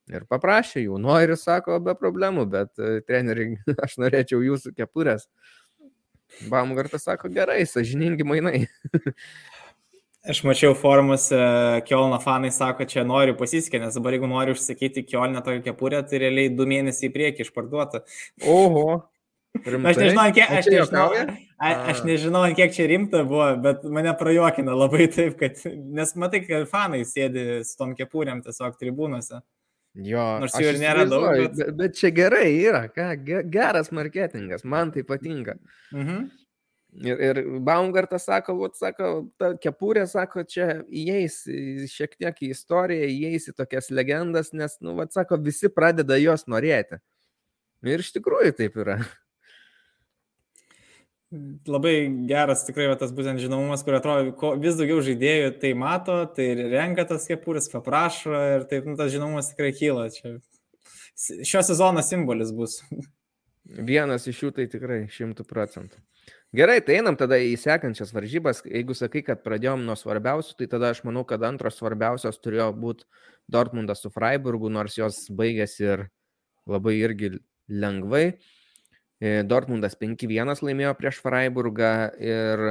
Ir paprašė jų. Noeris sako, be problemų, bet treneri, aš norėčiau jūsų kepurės. Baumgartas sako, gerai, sažiningi mainai. Aš mačiau formuose, Kielno fanai sako, čia noriu pasisikė, nes dabar jeigu noriu užsakyti Kielne tokią kepurę, tai realiai du mėnesiai į priekį išparduota. Oho. Rimtai? Aš nežinau, kiek, aš, nežinau, a, aš nežinau, kiek čia rimta buvo, bet mane prajuokina labai taip, kad, nes matai, kad fanai sėdi su tom kepurėm tiesiog tribūnose. Jo, nors jų ir nėra daug. Bet... bet, bet čia gerai yra, ką, geras marketingas, man tai patinka. Mhm. Ir, ir Baumgartas sako, vat, sako, ta kepurė, sako, čia įeis šiek tiek į istoriją, įeis į tokias legendas, nes, nu, vat, sako, visi pradeda jos norėti. Ir iš tikrųjų taip yra labai geras tikrai va, tas būtent žinomumas, kur atrodo, ko, vis daugiau žaidėjų tai mato, tai renka tas kepurės, paprašo ir taip nu, tas žinomumas tikrai kyla. Čia šio sezono simbolis bus. Vienas iš jų tai tikrai šimtų procentų. Gerai, tai einam tada į sekančias varžybas. Jeigu sakai, kad pradėjom nuo svarbiausių, tai tada aš manau, kad antros svarbiausios turėjo būti Dortmundas su Freiburgu, nors jos baigėsi ir labai irgi lengvai. Dortmundas 5-1 laimėjo prieš Freiburgą ir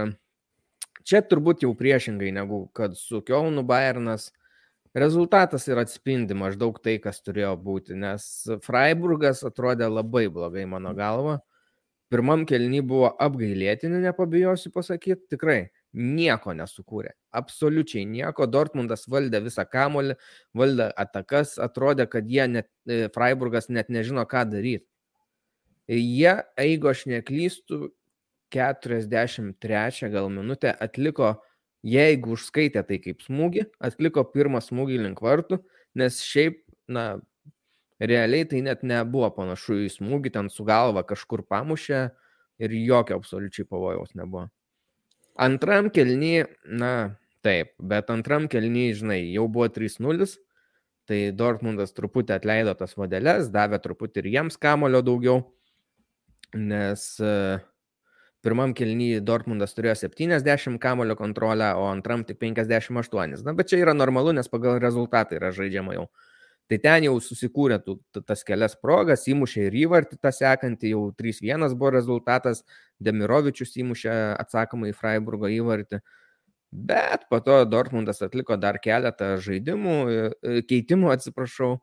čia turbūt jau priešingai negu kad su Kielnu Bayernas. Rezultatas ir atspindi maždaug tai, kas turėjo būti, nes Freiburgas atrodė labai blogai mano galva. Pirmam kelny buvo apgailėtini, nepabijosiu pasakyti, tikrai nieko nesukūrė. Absoliučiai nieko. Dortmundas valdė visą kamolį, valdė atakas, atrodė, kad jie net, e, Freiburgas net nežino, ką daryti. Jie, jeigu aš neklystu, 43 gal minutę atliko, jeigu užskaitė tai kaip smūgį, atliko pirmą smūgį link vartų, nes šiaip, na, realiai tai net nebuvo panašu į smūgį, ten su galva kažkur pamušė ir jokio absoliučiai pavojaus nebuvo. Antram kelny, na, taip, bet antram kelny, žinai, jau buvo 3-0, tai Dortmundas truputį atleido tas modelės, davė truputį ir jiems kamulio daugiau nes e, pirmam kelnyje Dortmundas turėjo 70 kamulio kontrolę, o antram tik 58. Na, bet čia yra normalu, nes pagal rezultatą yra žaidžiama jau. Tai ten jau susikūrė tų, tas kelias progas, įmušė ir įvartį tą sekantį, jau 3-1 buvo rezultatas, Demirovičius įmušė atsakomą į Freiburgo įvartį. Bet po to Dortmundas atliko dar keletą žaidimų, e, keitimų, atsiprašau,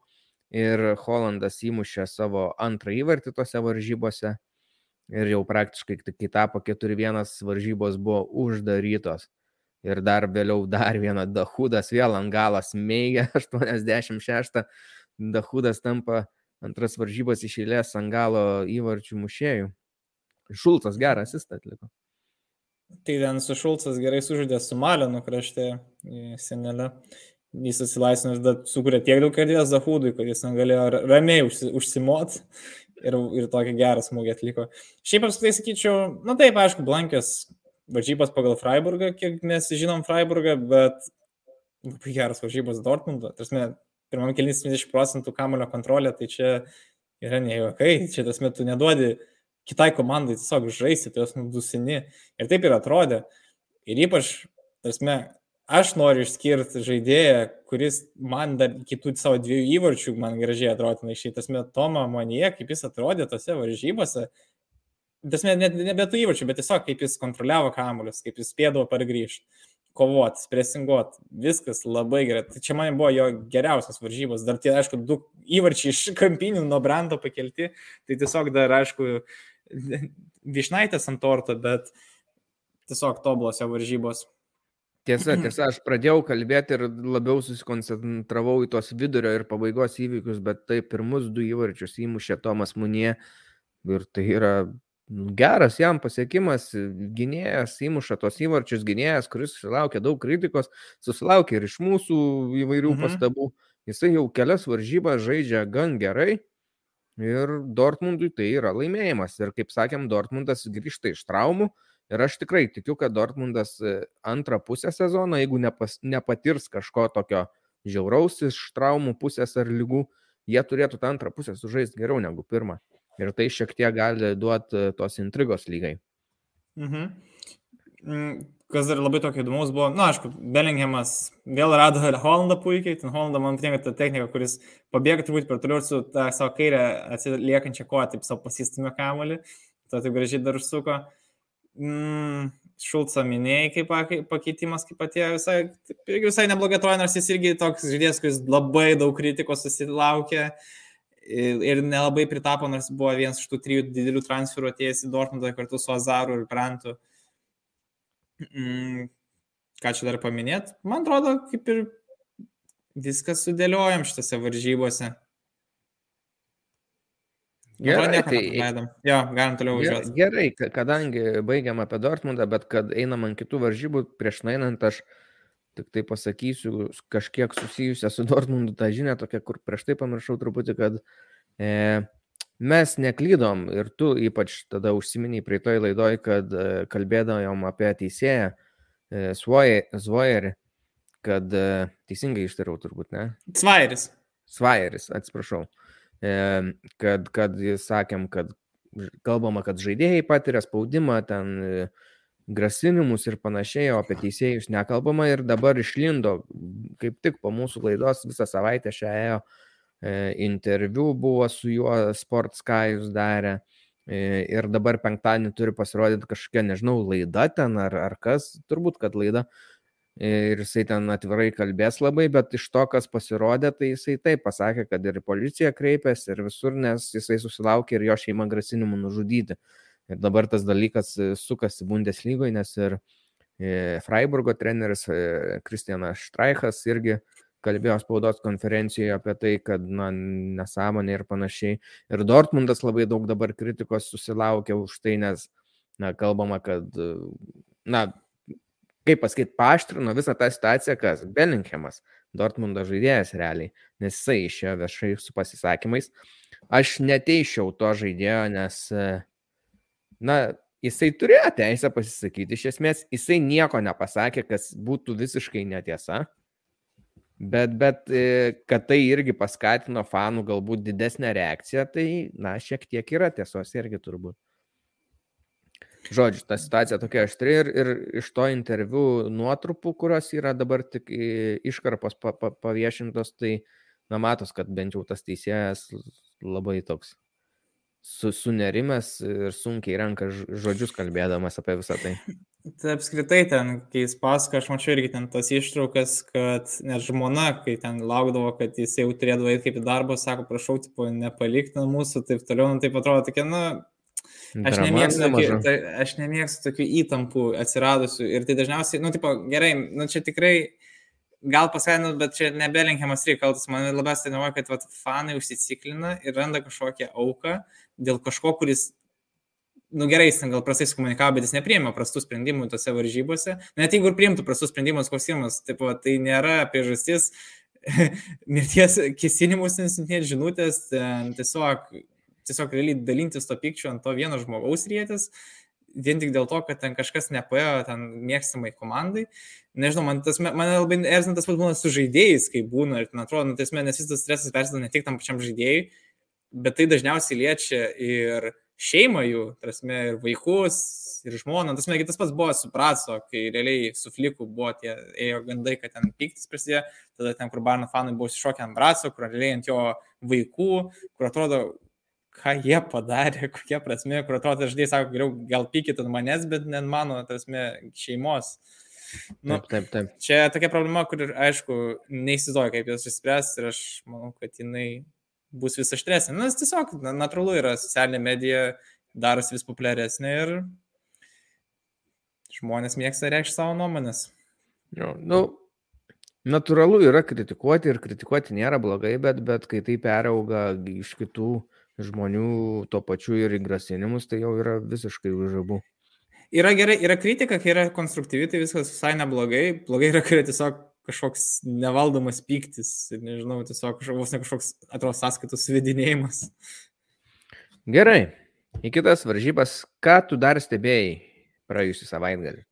ir Hollandas įmušė savo antrą įvartį tose varžybose. Ir jau praktiškai, kai tapo 4-1 varžybos buvo uždarytos. Ir dar vėliau dar vieną Dahudas vėl ant galas mėgė 86. Dahudas tampa antras varžybas iš eilės ant galo įvarčių mušėjų. Šulcas gerą asistą atliko. Tai su Šulcas gerai sužaidė su Malinu krašte senelė. Jis atsilaisvinęs, bet sukūrė tiek daug erdvės Zahudui, kad jis negalėjo ramiai užsi, užsimot ir, ir tokį gerą smūgį atliko. Šiaip apskritai sakyčiau, na taip, aišku, Blankės varžybas pagal Freiburgą, kiek mes žinom Freiburgą, bet labai geras varžybas Dortmundo. Tarsi, pirmam kelnys 70 procentų kamulio kontrolė, tai čia yra ne juokai, čia tas metu neduodi kitai komandai tiesiog žaisti, tu jos nudusini. Ir taip ir atrodė. Ir ypač, tarsi, aš noriu išskirti žaidėją, kuris man dar kitų savo dviejų įvarčių man gražiai atrodo, na, iš šitas metu Tomą Manie, kaip jis atrodė tose varžybose, Dasme, net nebe tų įvarčių, bet tiesiog kaip jis kontroliavo kamuolius, kaip jis spėdavo pargrįžti, kovoti, presinguoti, viskas labai gerai. Tai čia man buvo jo geriausias varžybos. Dar tie, aišku, du įvarčiai iš kampinių nuo brando pakelti, tai tiesiog dar, aišku, višnaitės ant torto, bet tiesiog tobulos jo varžybos. Tiesa, tiesa, aš pradėjau kalbėti ir labiau susikoncentravau į tos vidurio ir pabaigos įvykius, bet tai pirmus du įvarčius įmušė Tomas Munie ir tai yra geras jam pasiekimas, gynėjas įmuša tos įvarčius, gynėjas, kuris susilaukė daug kritikos, susilaukė ir iš mūsų įvairių mhm. pastabų. Jisai jau kelias varžybas žaidžia gan gerai ir Dortmundui tai yra laimėjimas. Ir kaip sakėm, Dortmundas grįžta iš traumų ir aš tikrai tikiu, kad Dortmundas e, antrą pusę sezono, jeigu nepas, nepatirs kažko tokio žiauraus iš traumų pusės ar lygų, jie turėtų tą antrą pusę sužaisti geriau negu pirmą. Ir tai šiek tiek gali duoti e, tos intrigos lygai. Mhm. Mm, kas dar labai tokio įdomus buvo, na, aišku, Bellinghamas vėl rado Hollandą puikiai, ten Hollandą man patinka ta technika, kuris pabėga turbūt per toliau su tą savo kairę atsiliekančią koją, taip savo pasistumė kamuolį, tą taip gražiai dar užsuko. Mm, Šulca minėjai kaip pakeitimas, kaip atėjo visai, irgi visai neblogai atrodo, nors jis irgi toks žaidėjas, kuris labai daug kritikos susilaukė. Ir nelabai pritapo, nors buvo vienas iš tų trijų didelių transferų atėjęs į Dortmundą kartu su Azaru ir Brantu. Mm, ką čia dar paminėt? Man atrodo, kaip ir viskas sudėliojam šitose varžybose. Gerai, tai, jo, galim toliau važiuoti. Gerai, kadangi baigiam apie Dortmundą, bet kad einam ant kitų varžybų, prieš einant aš Tik tai pasakysiu kažkiek susijusią su Dortmundu tą žinią, tokia, kur prieš tai pamiršau truputį, kad e, mes neklydom ir tu ypač tada užsiminiai prie toj laidoj, kad e, kalbėdavom apie teisėją e, Zvojerį, kad e, teisingai ištariau turbūt, ne? Svairis. Svairis, atsiprašau. E, kad, kad sakėm, kad kalbama, kad žaidėjai patiria spaudimą ten. E, grasinimus ir panašiai, o apie teisėjus nekalbama ir dabar išlindo, kaip tik po mūsų laidos visą savaitę šią ėjo e, interviu buvo su juo Sports Kajus darė e, ir dabar penktadienį turi pasirodyti kažkokia, nežinau, laida ten ar, ar kas, turbūt, kad laida. Ir jisai ten atvirai kalbės labai, bet iš to, kas pasirodė, tai jisai taip pasakė, kad ir policija kreipėsi ir visur, nes jisai susilaukė ir jo šeima grasinimų nužudyti. Ir dabar tas dalykas e, sukasi Bundeslygoje, nes ir e, Freiburgo treneris Kristianas e, Štraichas irgi kalbėjo spaudos konferencijoje apie tai, kad na, nesąmonė ir panašiai. Ir Dortmundas labai daug dabar kritikos susilaukia už tai, nes na, kalbama, kad, na, kaip pasakyti, paaštrino visą tą situaciją, kas Bellinghamas, Dortmundo žaidėjas realiai, nes jisai išėjo viešai su pasisakymais. Aš neteišiau to žaidėjo, nes na, jisai turėjo teisę pasisakyti, iš esmės jisai nieko nepasakė, kas būtų visiškai netiesa, bet, bet e, kad tai irgi paskatino fanų galbūt didesnę reakciją, tai, na, šiek tiek yra tiesos irgi turbūt. Žodžiu, ta situacija tokia aštri ir, ir iš to interviu nuotrupų, kurios yra dabar tik iškarpos pa, pa, paviešintos, tai na matos, kad bent jau tas teisėjas labai toks su, sunerimęs ir sunkiai renka žodžius kalbėdamas apie visą tai. Tai apskritai ten, kai jis pasako, aš mačiau irgi ten tas ištraukas, kad net žmona, kai ten laukdavo, kad jis jau turėdavo eiti kaip į darbą, sako, prašau, tipo, nepalikti mūsų, taip toliau, nu, taip atrodo tokia, na, Aš nemėgstu, tokių, tai, aš nemėgstu tokių įtampų atsiradusių ir tai dažniausiai, nu, tipo, gerai, nu, čia tikrai gal paskatinus, bet čia nebelenkiamas reikalas. Man labiausiai nemoja, kad vat, fanai užsiciklina ir randa kažkokią auką dėl kažko, kuris, nu gerai, jis gal prastai komunikavo, bet jis nepriėmė prastų sprendimų tose varžybose. Net jeigu ir priimtų prastus sprendimus klausimus, tai, tai nėra priežastis mirties kesinimus, nesintinėti žinutės, tiesiog tiesiog realiai dalintis to pykčiu ant to vieno žmogaus rėtis, vien tik dėl to, kad ten kažkas nepaėjo ten mėgstamai komandai. Nežinau, man tas, mane labai erzina tas pat būna su žaidėjais, kai būna, ir man atrodo, nu, tiesme, nes visas stresas persideda ne tik tam pačiam žaidėjui, bet tai dažniausiai liečia ir šeimą jų, prasme, ir vaikus, ir žmoną. Tas, tas pats buvo su Praso, kai realiai su Fliku buvo tie, ėjo gandai, kad ten piktis prasidėjo, tada ten, kur Barno fanai buvo iššokę ant Praso, kur realiai ant jo vaikų, kur atrodo, ką jie padarė, kokia prasme, kur atrodo, žinai, sako, geriau gal pykit ant manęs, bet ne mano, prasme, šeimos. Nu, taip, taip, taip. Čia tokia problema, kur, aišku, neįsivaizduoju, kaip jos išspręs ir aš manau, kad jinai bus vis aštresnė. Nes tiesiog natūralu yra socialinė medija, darosi vis populiaresnė ir žmonės mėgsta reikšti savo nuomonės. Jo, nu, natūralu yra kritikuoti ir kritikuoti nėra blogai, bet, bet kai tai perauga iš kitų žmonių tuo pačiu ir į grasinimus, tai jau yra visiškai už žabų. Yra gerai, yra kritika, kai yra konstruktyvi, tai viskas visai neblogai. Blogai yra, kai yra tiesiog kažkoks nevaldomas pyktis ir nežinau, tiesiog kažkoks, kažkoks atrodo sąskaitų svedinėjimas. Gerai, į kitas varžybas, ką tu dar stebėjai praėjusią savaitgalį?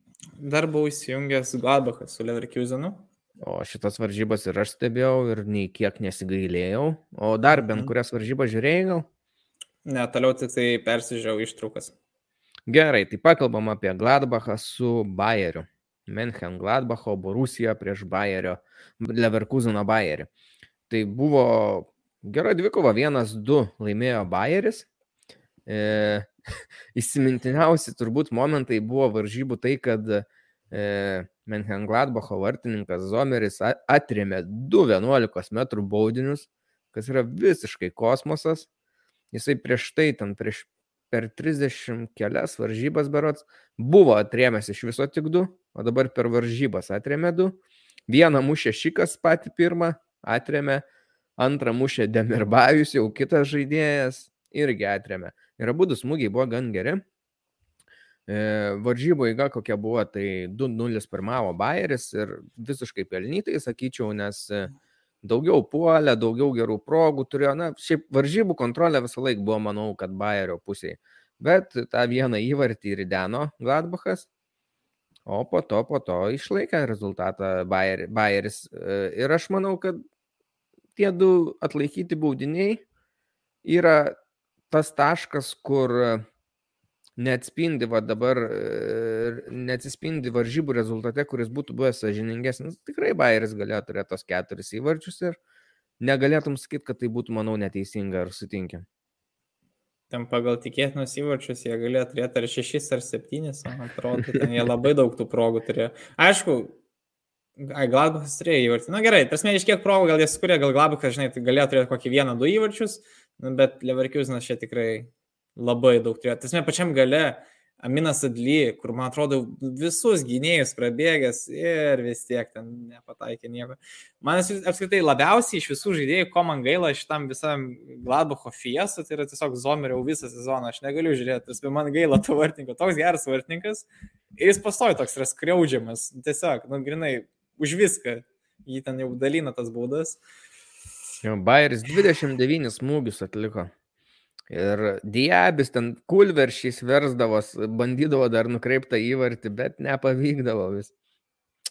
Dar buvau įsijungęs Gladbachas su Leverkusenu. O šitas varžybas ir aš stebėjau ir nei kiek nesigailėjau. O dar bent mhm. kurias varžybas žiūrėjai gal? Ne, toliau tik tai persižiūrėjau ištraukas. Gerai, tai pakalbam apie Gladbachą su Bayeriu. Menchen Gladbacho, Borusija prieš Bayerio, Leverkuseną Bayerį. Tai buvo gera dvikova, vienas, du laimėjo Bayeris. E, įsimintiniausi turbūt momentai buvo varžybų tai, kad e, Menhengladbacho vartininkas Zomeris atrėmė 2,11 m baudinius, kas yra visiškai kosmosas. Jisai prieš tai, ten prieš per 30 kelias varžybas berots, buvo atrėmęs iš viso tik 2, o dabar per varžybas atrėmė 2. Vieną mušė Šikas pati pirmą, atrėmė, antrą mušė Demirbajus, jau kitas žaidėjas, irgi atrėmė. Ir abu smūgiai buvo gan geri. E, varžybų eiga kokia buvo, tai 2-0 pirmavo Bayeris ir visiškai pelnytai, sakyčiau, nes e, daugiau puolė, daugiau gerų progų turėjo. Na, šiaip varžybų kontrolė visą laiką buvo, manau, kad Bayerio pusėje. Bet tą vieną įvartį rideno Gladbachas, o po to, po to išlaikė rezultatą Bayer, Bayeris. E, ir aš manau, kad tie du atlaikyti baudiniai yra tas taškas, kur neatspindi va dabar, neatsispindi varžybų rezultate, kuris būtų buvęs sažiningesnis. Tikrai Bayeris galėjo turėti tos keturis įvarčius ir negalėtum sakyti, kad tai būtų, manau, neteisinga ar sutinkim. Ten pagal tikėtinus įvarčius jie galėjo turėti ar šešis, ar septynis, man atrodo, ten jie labai daug tų progų turėjo. Aišku, Galbachas turėjo įvartį. Na gerai, tas mėnesis kiek progų, gal jie skūrė, gal Galbachas, žinai, tai galėjo turėti kokį vieną, du įvarčius, nu, bet Leverkusenas čia tikrai labai daug turėjo. Tiesme, pačiam gale Aminas Adly, kur man atrodo visus gynėjus prabėgęs ir vis tiek ten nepataikė nieko. Man apskritai labiausiai iš visų žaidėjų, ko man gaila šitam visam Gladbacho fiestą, tai yra tiesiog Zomeriau visą sezoną. Aš negaliu žiūrėti, tas man gaila to vartininko, toks geras vartininkas ir jis pastoja toks yra skriaudžiamas. Tiesiog, nu, grinai, už viską. Jį ten jau dalina tas. Jo, Bayeris 29 smūgius atliko. Ir Diabis ten kulveršiais versdavos, bandydavo dar nukreiptą įvartį, bet nepavykdavo vis.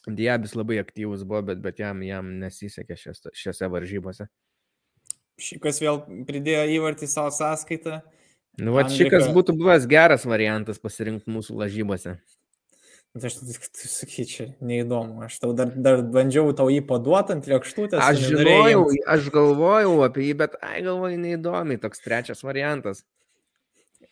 Diabis labai aktyvus buvo, bet, bet jam, jam nesisekė šiose, šiose varžybose. Šikas vėl pridėjo įvartį savo sąskaitą. Nu, va, šikas būtų buvęs geras variantas pasirinkti mūsų lažybose. Aš tai sakyčiau, neįdomu. Aš tau dar, dar bandžiau tau jį paduoti ant lėkštutės. Aš žinojau, aš galvojau apie jį, bet, ai, galvoju, neįdomi, toks trečias variantas.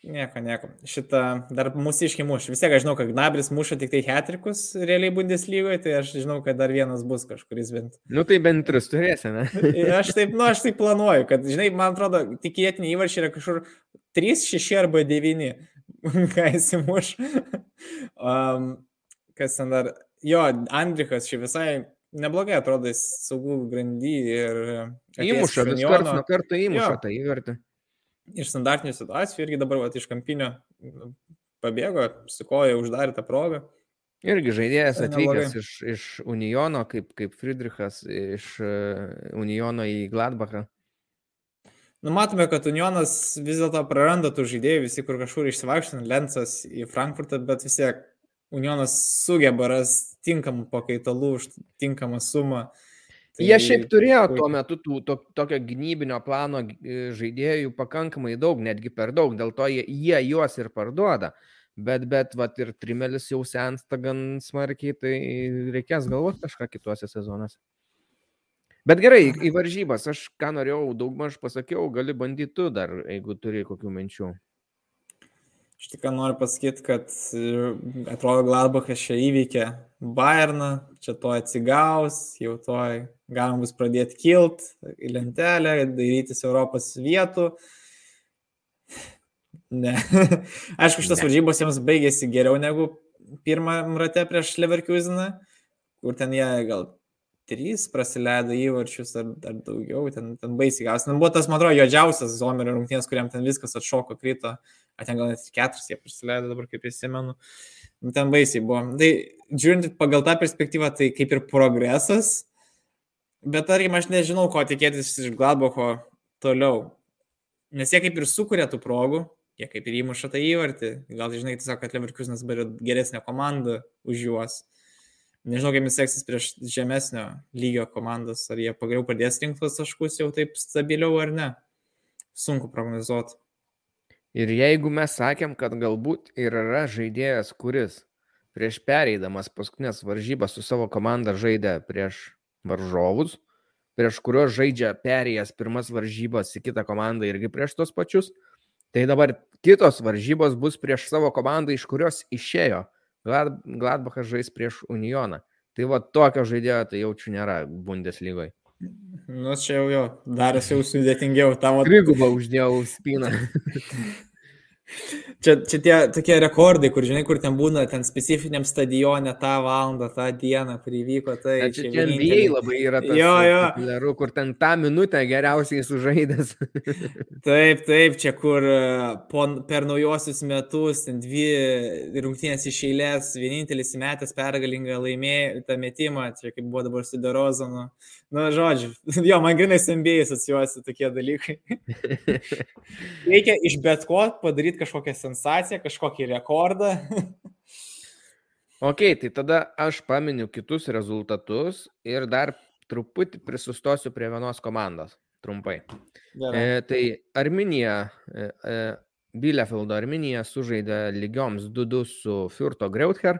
Nieko, nieko. Šitą dar mūsų iškimuš. Vis tiek aš žinau, kad Gnabris muša tik tai hetrikus realiai Bundeslygoje, tai aš žinau, kad dar vienas bus kažkuris bent. Nu tai bent tris turėsi, ne? aš taip, nu, aš taip planuoju, kad, žinai, man atrodo, tikėtini įvarčiai yra kažkur 3, 6 arba 9, ką įsimuš. um, kas ten dar, jo, Andrikas šį visai neblogai atrodo, jis saugų grandy ir... Įmuša, vis karts nuo karto įmuša jo. tą įvertį. Iš standartinių situacijų irgi dabar va, iš kampinio pabėgo, psikoja, uždarė tą progą. Irgi žaidėjas atvykęs iš, iš Unijono, kaip, kaip Friedrichas, iš uh, Unijono į Gladbachą. Nu, matome, kad Unionas vis dėlto praranda tų žaidėjų, visi kur kažkur išsivaikština, Lensas į Frankfurtą, bet vis tiek Unionas sugeba ras tinkamų pakaitalų už tinkamą sumą. Tai Jie šiaip turėjo tuo metu tų, to, tokio gynybinio plano e, žaidėjų pakankamai daug, netgi per daug, dėl to jie, jie juos ir parduoda. Bet, bet, vat ir trimelis jau sensta gan smarkiai, tai reikės galvoti kažką kituose sezonuose. Bet gerai, į varžybas, aš ką norėjau daugmaž pasakiau, gali bandyti tu dar, jeigu turi kokių minčių. Iš tikrųjų noriu pasakyti, kad e, atrodo Gladbachas čia įveikė Bayerną, čia to atsigaus, jau to galima bus pradėti kilt į lentelę, darytis Europos vietų. Ne. Aišku, šitas varžybos jiems baigėsi geriau negu pirmam rate prieš Leverkuseną, kur ten jie gal trys praleido įvarčius ar, ar daugiau, ten, ten baisiai gausi. Ten buvo tas, man atrodo, juodžiausias Zomerio rungtynės, kuriam ten viskas atšoko, krito ten gal net keturis jie prisileido dabar, kaip įsimenu. Nu, ten baisiai buvo. Tai žiūrint pagal tą perspektyvą, tai kaip ir progresas, bet tarkim, aš nežinau, ko tikėtis iš Gladbacho toliau. Nes jie kaip ir sukuria tų progų, jie kaip ir įmuša tą įvartį. Gal žinai, tiesiog, kad Leverkusenas yra geresnė komanda už juos. Nežinau, kaip jis seksis prieš žemesnio lygio komandas, ar jie pagaliau pradės rinkti tuos taškus jau taip stabiliau ar ne. Sunku prognozuoti. Ir jeigu mes sakėm, kad galbūt ir yra žaidėjas, kuris prieš pereidamas paskutinės varžybas su savo komanda žaidė prieš varžovus, prieš kuriuos žaidžia perėjęs pirmas varžybas į kitą komandą irgi prieš tos pačius, tai dabar kitos varžybos bus prieš savo komandą, iš kurios išėjo. Glad, Gladbachas žais prieš Unioną. Tai va tokio žaidėjo tai jaučiu nėra Bundeslygoje. Nu, čia jau jo, darosi jau sudėtingiau tavo. Trigubą uždėjau spyną. Čia, čia tie tokie rekordai, kur žinai, kur ten būna, ten specifiniam stadione tą valandą, tą dieną, kur įvyko. Tai ja, čia čia NBA labai yra tas jo, jo. populiaru, kur ten tą minutę geriausiai sužaidęs. taip, taip, čia kur e, po, per naujosius metus, ten dvi rungtynės iš eilės, vienintelis metęs pergalingą laimėjo tą metimą, čia kaip buvo dabar su Derozanu. Na, žodžiu, jo, man grinai NBA asocijuosi tokie dalykai. Reikia iš bet ko padaryti kažkokią sensaciją, kažkokį rekordą. ok, tai tada aš paminiu kitus rezultatus ir dar truputį prisustosiu prie vienos komandos. Trumpai. Gerai. E, tai Arminija, e, e, Bielefeldo Arminija sužaidė lygioms 2-2 su Furto Greuther.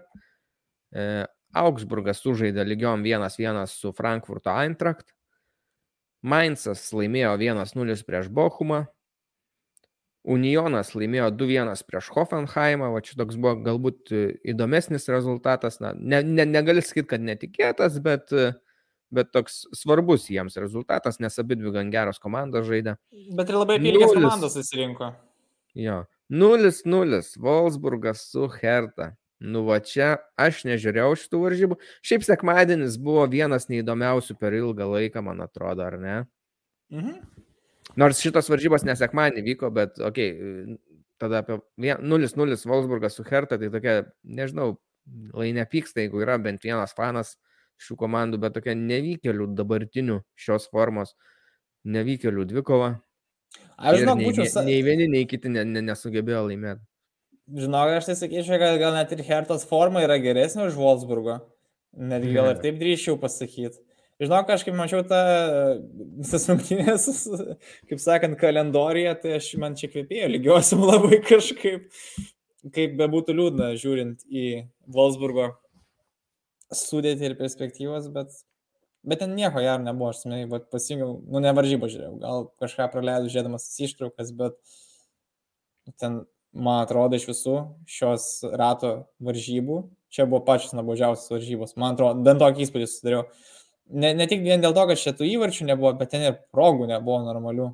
E, Augsburgas sužaidė lygiom 1-1 su Frankfurto Eintracht. Mainzas laimėjo 1-0 prieš Bochumą. Unionas laimėjo 2-1 prieš Hoffenheimą, va čia toks buvo galbūt e, įdomesnis rezultatas, na, ne, ne, negali sakyti, kad netikėtas, bet, e, bet toks svarbus jiems rezultatas, nes abi dvi gan geros komandos žaidė. Bet ir labai apylygios komandos susirinko. Jo, 0-0 Wolfsburgas su Hertha. Nu va čia aš nežiūrėjau šitų varžybų. Šiaip sekmadienis buvo vienas neįdomiausių per ilgą laiką, man atrodo, ar ne? Mhm. Nors šitos varžybos nesekmanį vyko, bet, okei, okay, tada apie 0-0 Wolfsburgas su Hertha, tai tokia, nežinau, lai nepyksta, jeigu yra bent vienas fanas šių komandų, bet tokia nevykėlių dabartinių šios formos, nevykėlių dvikova. Aš žinau, nei, būčiau... Nei vieni, nei kiti ne, ne, nesugebėjo laimėti. Žinok, aš tai sakyčiau, kad gal net ir Hertos forma yra geresnė už Wolfsburgo. Netgi gal ir taip drįščiau pasakyti. Žinok, aš kaip mačiau tą visas rungtynės, kaip sakant, kalendoriją, tai aš man čia kvepėjo, lygiuosim labai kažkaip. kaip bebūtų liūdna žiūrint į Wolfsburgo sudėti ir perspektyvas, bet, bet ten nieko jam nebuvo, aš smėjai, bet pasijungiau, nu ne varžybą žiūrėjau, gal kažką praleidau žiūrėdamas ištraukas, bet ten, man atrodo, iš visų šios rato varžybų, čia buvo pačios nuobodžiausios varžybos, man atrodo, bent tokį įspūdį susidariau. Ne, ne tik vien dėl to, kad šitų įvarčių nebuvo, bet ten ir progų nebuvo normalių.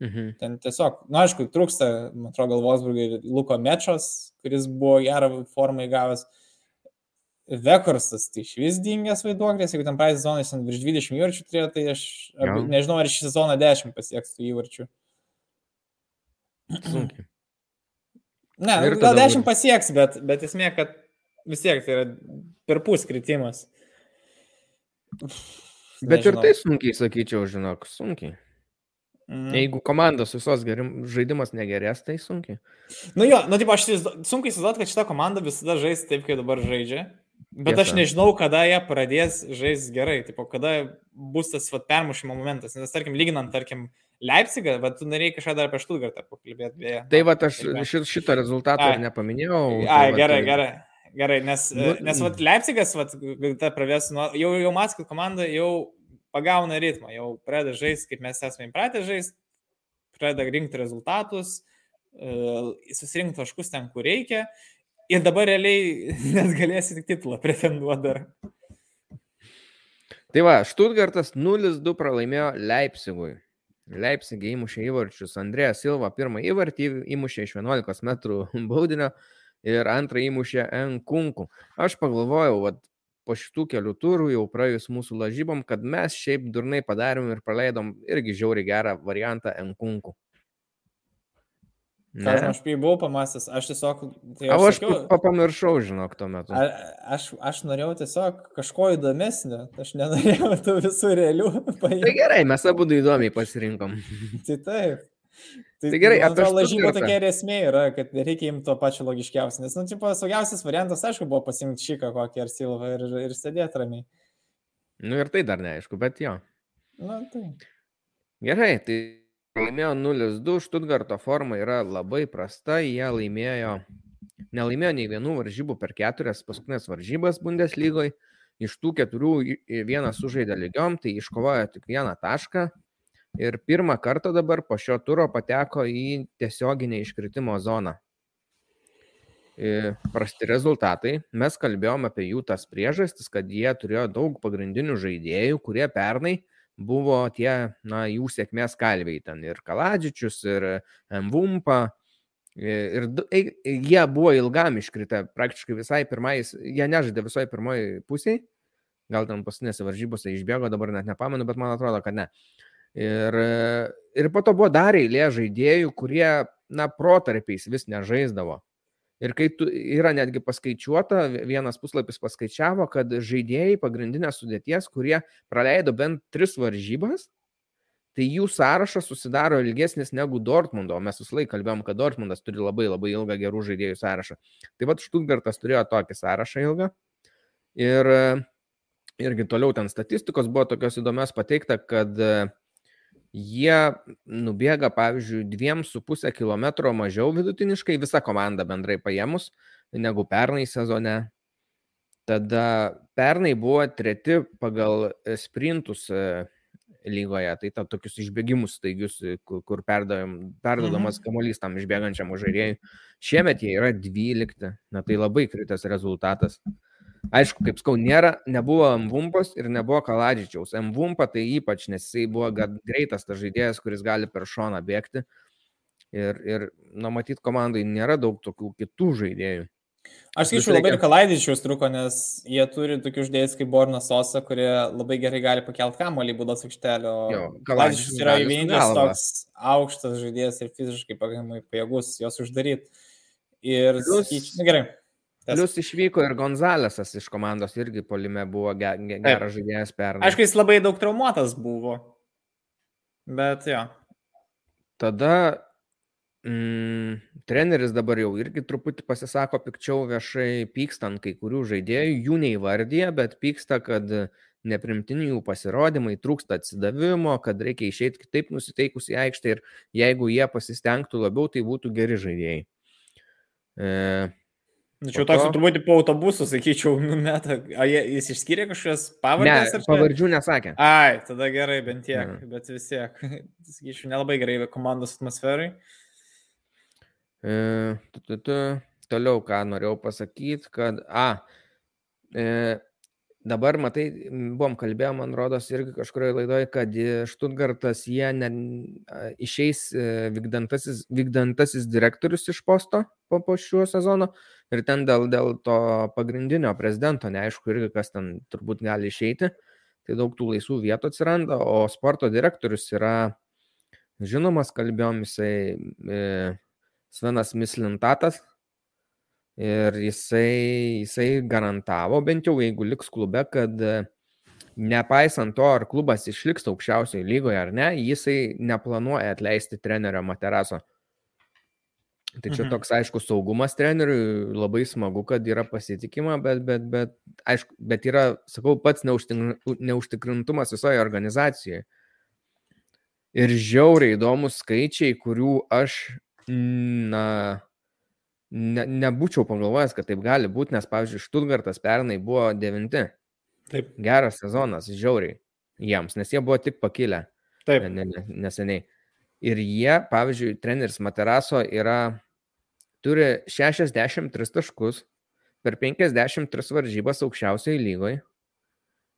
Mhm. Ten tiesiog, na nu, aišku, trūksta, man atrodo, Galvosburgai Luko Mečos, kuris buvo gerą formą įgavęs. Vekorsas tai iš vis dingęs vaiduoklės, jeigu ten praeitą sezoną jis virš 20 įvarčių turėjo, tai aš ja. nežinau, ar šį sezoną 10 pasieks tų įvarčių. Sunkiai. Ne, gal 10 pasieks, bet, bet esmė, kad vis tiek tai yra per pus kritimas. Bet Nežinau. ir tai sunkiai, sakyčiau, žinok, sunkiai. Mm. Jeigu komandos visos gerim, žaidimas negerės, tai sunkiai. Nu jo, nu taip, aš sunkiai įsivaizduoti, kad šita komanda visada žais taip, kaip dabar žaidžia. Bet Tiesa. aš nežinau, kada jie pradės žaisti gerai, tipo, kada bus tas vat, permušimo momentas. Nes, tarkim, lyginant, tarkim, Leipzigą, bet tu norėjai kažką dar apie Štutgartą pakalbėti. Tai va, aš šito, rezultato ir nepaminėjau. Ai, tai, gerai, tai... gerai. Gerai, nes, nu, nes vat, Leipzigas, vat, ta pravės, nu, jau, jau Maskvų komanda jau pagauna ritmą, jau pradeda žaisti, kaip mes esame įpratę žaisti, pradeda rinkti rezultatus, e, susirinkti taškus ten, kur reikia. Ir dabar realiai net galėsi tik titulą pretenduoti dar. Tai va, Štutgartas 0-2 pralaimėjo Leipzigui. Leipzigė įmušė įvarčius. Andrėjas Silva pirmą įvartį įmušė iš 11 metrų baudinio ir antrą įmušė Nkunku. Aš pagalvojau, vat, po šitų kelių turų, jau praėjus mūsų lažybom, kad mes šiaip durnai padarėm ir praleidom irgi žiauri gerą variantą Enkunku. Ne. Aš jį buvau pamastęs, aš tiesiog... Tai aš, aš sakiau, pamiršau, žinok, tuo metu. A, aš, aš norėjau tiesiog kažko įdomesnio, aš nenorėjau tų visų realių paimti. Tai gerai, mes abu įdomiai pasirinkom. tai taip. Tai, tai gerai, apie lažybą tokia ir esmė yra, kad reikia imti to pačio logiškiausio. Nes, nu, čia saugiausias variantas, aišku, buvo pasimti šiką kokį ar silvą ir, ir sėdėti ramiai. Nu ir tai dar neaišku, bet jo. Na, tai. Gerai, tai laimėjo 0-2, Štutgarto forma yra labai prasta, jie laimėjo, nelaimėjo nei vienų varžybų per keturias paskutinės varžybas Bundeslygoje. Iš tų keturių vienas sužaidė lygiom, tai iškovojo tik vieną tašką, ir pirmą kartą dabar po šio turo pateko į tiesioginę iškritimo zoną. Prasti rezultatai. Mes kalbėjom apie jų tas priežastis, kad jie turėjo daug pagrindinių žaidėjų, kurie pernai buvo tie, na, jų sėkmės kalviai ten ir Kaladžičius, ir Mvumpa. Ir jie buvo ilgam iškritę, praktiškai visai pirmai, jie nežaidė visoje pirmoji pusėje, gal ten paskutinėse varžybose išbėgo, dabar net nepamenu, bet man atrodo, kad ne. Uh, Ir, ir po to buvo dar eilė žaidėjų, kurie, na, protarpiais vis nežaisdavo. Ir kai tu, yra netgi paskaičiuota, vienas puslapis paskaičiavo, kad žaidėjai pagrindinės sudėties, kurie praleido bent tris varžybas, tai jų sąrašas susidaro ilgesnis negu Dortmundo. Mes visą laiką kalbėjom, kad Dortmundas turi labai labai ilgą gerų žaidėjų sąrašą. Tai vad Štutgartas turėjo tokį sąrašą ilgą. Ir irgi toliau ten statistikos buvo tokios įdomios pateikta, kad jie nubėga, pavyzdžiui, 2,5 km mažiau vidutiniškai, visa komanda bendrai paėmus, negu pernai sezone. Tada pernai buvo treti pagal sprintus e, lygoje, tai ta, tokius išbėgimus staigius, e, kur, kur perdodamas mhm. kamuolys tam išbėgančiam žaidėjui. Šiemet jie yra 12, na tai labai kritas rezultatas. Aišku, kaip skau, nėra, nebuvo Mvumpos ir nebuvo Kaladžičiaus. Mvumpa tai ypač, nes jisai buvo greitas tas žaidėjas, kuris gali per šoną bėgti. Ir, ir na, matyt, komandai nėra daug tokių kitų žaidėjų. Aš skaičiu labai ir Kalaidičiaus truko, nes jie turi tokius žaidėjus kaip Bornas Sosa, kurie labai gerai gali pakelti kamuolį būdas aikštelio. Kalaidičius yra vienintelis toks aukštas žaidėjas ir fiziškai pakankamai pajėgus juos uždaryti. Ir, Plus, skaičiu, na gerai, Plius išvyko ir Gonzalesas iš komandos irgi polime buvo ge, ge, geras žaidėjas pernai. Aišku, jis labai daug traumuotas buvo. Bet jo. Tada mm, treneris dabar jau irgi truputį pasisako pikčiau viešai, pyksta ant kai kurių žaidėjų, jų neįvardyje, bet pyksta, kad neprimtini jų pasirodymai, trūksta atsidavimo, kad reikia išeiti kitaip nusiteikus į aikštę ir jeigu jie pasistengtų labiau, tai būtų geri žaidėjai. E, čia toks to... turbūt po autobusų, sakyčiau, numeta. Ar jis išskyrė kažkokias pavardės? Ne, pavardžių nesakė. Ai, tada gerai, bent tiek, ne. bet vis tiek. Sakyčiau, nelabai gerai komandos atmosferai. E, tu, tu, tu. Toliau, ką norėjau pasakyti, kad, a, e, Dabar, matai, buvom kalbėję, man rodos, irgi kažkurioje laidoje, kad Štutgartas jie ne, išeis e, vykdantasis, vykdantasis direktorius iš posto po, po šiuo sezonu ir ten dėl, dėl to pagrindinio prezidento, neaišku, irgi kas ten turbūt gali išeiti, tai daug tų laisvų vietų atsiranda, o sporto direktorius yra žinomas, kalbėjom, jisai e, Svenas Mislintatas, Ir jisai, jisai garantavo, bent jau jeigu liks klube, kad e, nepaisant to, ar klubas išliks aukščiausioje lygoje ar ne, jisai neplanuoja atleisti trenerio Materaso. Tai čia toks, aišku, saugumas treneriui, labai smagu, kad yra pasitikima, bet, bet, bet, aišku, bet yra, sakau, pats neužtikrintumas visoje organizacijoje. Ir žiauriai įdomus skaičiai, kurių aš, na, ne, nebūčiau pagalvojęs, kad taip gali būti, nes, pavyzdžiui, Štutgartas pernai buvo devinti. Taip. Geras sezonas, žiauriai jiems, nes jie buvo tik pakilę. Taip. Ne, ne, neseniai. Ir jie, pavyzdžiui, treneris Materaso yra, turi 63 taškus per 53 varžybas aukščiausioje lygoje.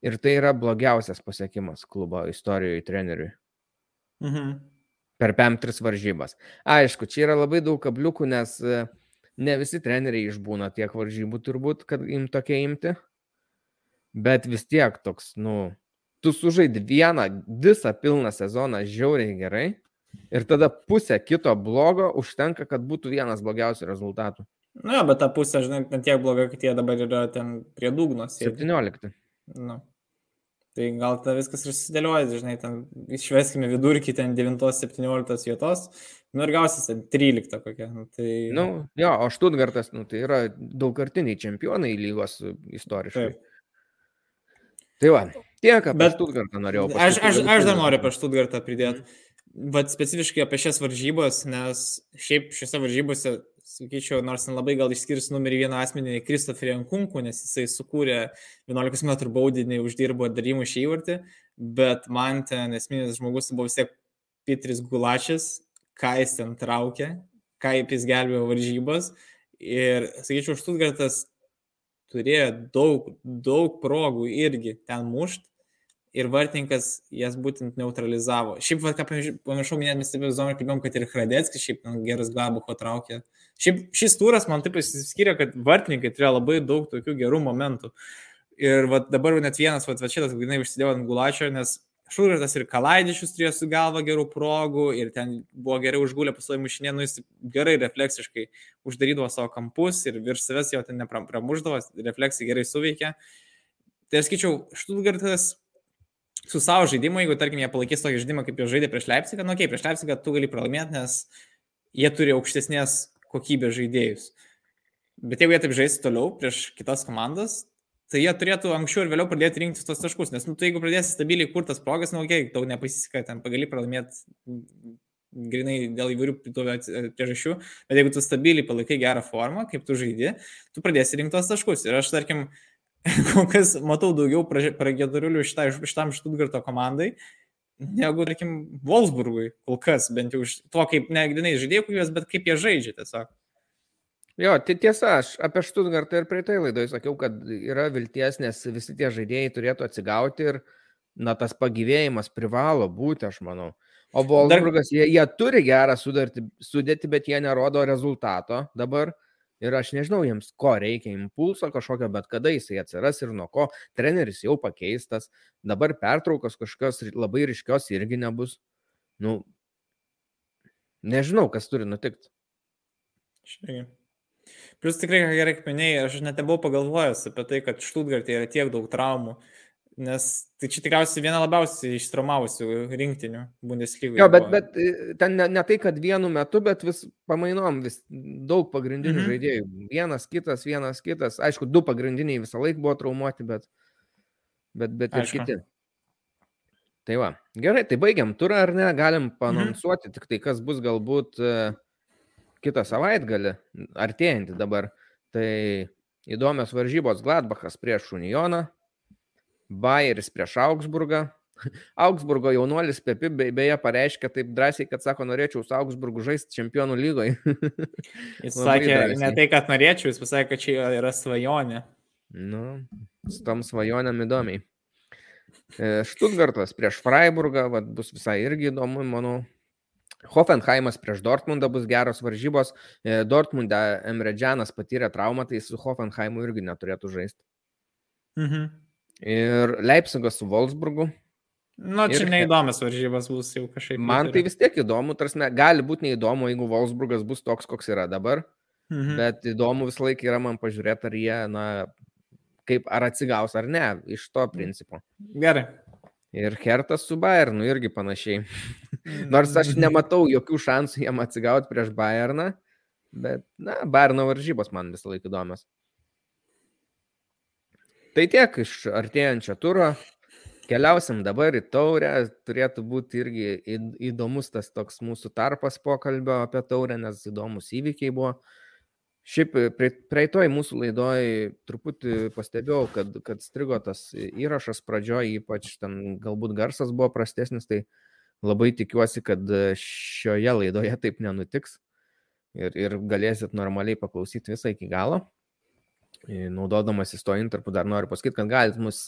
Ir tai yra blogiausias pasiekimas klubo istorijoje treneriui. Mhm. Per PM3 varžybas. Aišku, čia yra labai daug kabliukų, nes ne visi treneriai išbūna tiek varžybų turbūt, kad im tokia imti. Bet vis tiek toks, nu, tu sužaidi vieną visą pilną sezoną žiauriai gerai ir tada pusę kito blogo užtenka, kad būtų vienas blogiausių rezultatų. Na, bet ta pusė, žinai, tiek bloga, kad jie dabar yra ten prie dugno. 17. Nu. Tai gal ta viskas ir susidėlioja, žinai, ten išveskime vidurkį ten 9-17 vietos, nu ir gausis ten 13 kokia. Nu, tai... Nu, jo, o Štutgartas, nu, tai yra daugkartiniai čempionai lygos istoriškai. Taip. Tai va, tiek apie Bet, Štutgartą norėjau pasakyti. Aš, aš, aš dar noriu apie Štutgartą pridėti. Vat specifiškai apie šias varžybas, nes šiaip šiose varžybose sakyčiau, nors labai gal išskirs numerį vieną asmenį Kristoferį Ankunkų, nes jisai sukūrė 11 m baudinį, uždirbo darimų šį įvartį, bet man ten esminis žmogus buvo vis tiek Petris Gulačis, ką jis ten traukė, kaip jis gelbėjo varžybas. Ir, sakyčiau, Štutgartas turėjo daug, daug progų irgi ten mušt, ir vartininkas jas būtent neutralizavo. Šiaip, va, ką pamiršau minėti, mes taip įdomu kalbėjom, kad ir Hradeckis šiaip nu, geras Glabucho traukė. Šiaip šis turas man taip įsiskyrė, kad vartininkai turėjo labai daug tokių gerų momentų. Ir va, dabar net vienas, va, va šitas, grinai užsidėjau ant Gulačio, nes Šūrtas ir Kalaidišius turėjo su galva gerų progų ir ten buvo gerai užgulę pasai mušinė, nu jis gerai refleksiškai uždarydavo savo kampus ir virš savęs jau ten nepramuždavo, refleksija gerai suveikė. Tai aš skaičiau, Štutgartas su savo žaidimu, jeigu, tarkim, jie palaikys tokį žaidimą, kaip jie žaidė prieš Leipzigą, nu, okei, okay, prieš Leipzigą tu gali pralaimėti, nes jie turi aukštesnės kokybės žaidėjus. Bet jeigu jie taip žais toliau prieš kitas komandas, tai jie turėtų anksčiau ir vėliau pradėti rinkti tos taškus, nes, nu, tu jeigu pradėsi stabiliai kurtas progas, nu, okei, okay, tau nepasiseka, ten pagali pralaimėti grinai dėl įvairių priežasčių, bet jeigu tu stabiliai palaikai gerą formą, kaip tu žaidži, tu pradėsi rinkti tos taškus. Ir aš, tarkim, kol kas matau daugiau pragieduriulių šitam Štutgarto komandai, negu, tarkim, Wolfsburgui, kol kas, bent jau iš to, kaip, ne grinai žaidėjų kokybės, bet kaip jie žaidžia tiesiog. Jo, tai tiesa, aš apie Štutgartą ir praeitai laidoje sakiau, kad yra vilties, nes visi tie žaidėjai turėtų atsigauti ir, na, tas pagyvėjimas privalo būti, aš manau. O Wolfsburgas, Dar... jie, jie turi gerą sudartį, sudėti, bet jie nerodo rezultato dabar. Ir aš nežinau jiems, ko reikia, impulso kažkokio, bet kada jisai atsiras ir nuo ko. Treneris jau pakeistas, dabar pertraukos kažkokios labai ryškios irgi nebus. Nu, nežinau, kas turi nutikti. Šiandien. Plus tikrai gerai, kaip minėjai, aš net nebuvau pagalvojęs apie tai, kad Štutgartė yra tiek daug traumų. Nes tai čia tikriausiai viena labiausiai ištraumavusių rinktinių Bundeslygoje. Jo, bet, bet e, ten ne, ne tai, kad vienu metu, bet vis pamainom, vis daug pagrindinių -hmm. žaidėjų. Vienas kitas, vienas kitas. Aišku, du pagrindiniai visą laiką buvo traumuoti, bet, bet, bet ir Aišku. kiti. Tai va, gerai, tai baigiam turą ar ne, galim panonsuoti, mhm. tik tai kas bus galbūt uh, kitą savaitgalį, artėjantį dabar. Tai įdomios varžybos Gladbachas prieš Unijoną, Bayeris prieš Augsburgą. Augsburgo jaunuolis Pepi beje pareiškė taip drąsiai, kad sako, norėčiau su Augsburgu žaisti čempionų lygoje. jis sakė, drąsiai. ne tai, kad norėčiau, jis pasakė, kad čia yra svajonė. Nu, su tom svajonėm įdomiai. Štutgartas prieš Freiburgą, vat, bus visai irgi įdomu, manau. Hoffenheimas prieš Dortmundą bus geros varžybos. E, Dortmunde Emredžianas patyrė traumą, tai su Hoffenheimu irgi neturėtų žaisti. Mhm. Ir Leipzigas su Wolfsburgu. Na, nu, čia ir... neįdomios varžybos bus jau kažkaip. Man tai vis tiek įdomu, tarsi gali būti neįdomu, jeigu Wolfsburgas bus toks, koks yra dabar. Mhm. Bet įdomu visą laiką yra man pažiūrėti, ar jie, na, kaip ar atsigaus ar ne, iš to principo. Gerai. Ir Hertas su Bayernu irgi panašiai. Nors aš nematau jokių šansų jam atsigauti prieš Bayerną, bet, na, Bayerno varžybos man visą laiką įdomios. Tai tiek iš artėjančio turo. Keliausim dabar į taurę. Turėtų būti irgi įdomus tas toks mūsų tarpas pokalbio apie taurę, nes įdomus įvykiai buvo. Šiaip praeitoj mūsų laidoj truputį pastebėjau, kad, kad strigo tas įrašas pradžioje, ypač ten galbūt garsas buvo prastesnis, tai labai tikiuosi, kad šioje laidoje taip nenutiks ir, ir galėsit normaliai paklausyti visą iki galo. Naudodamas į to interpų dar noriu pasakyti, kad galite mus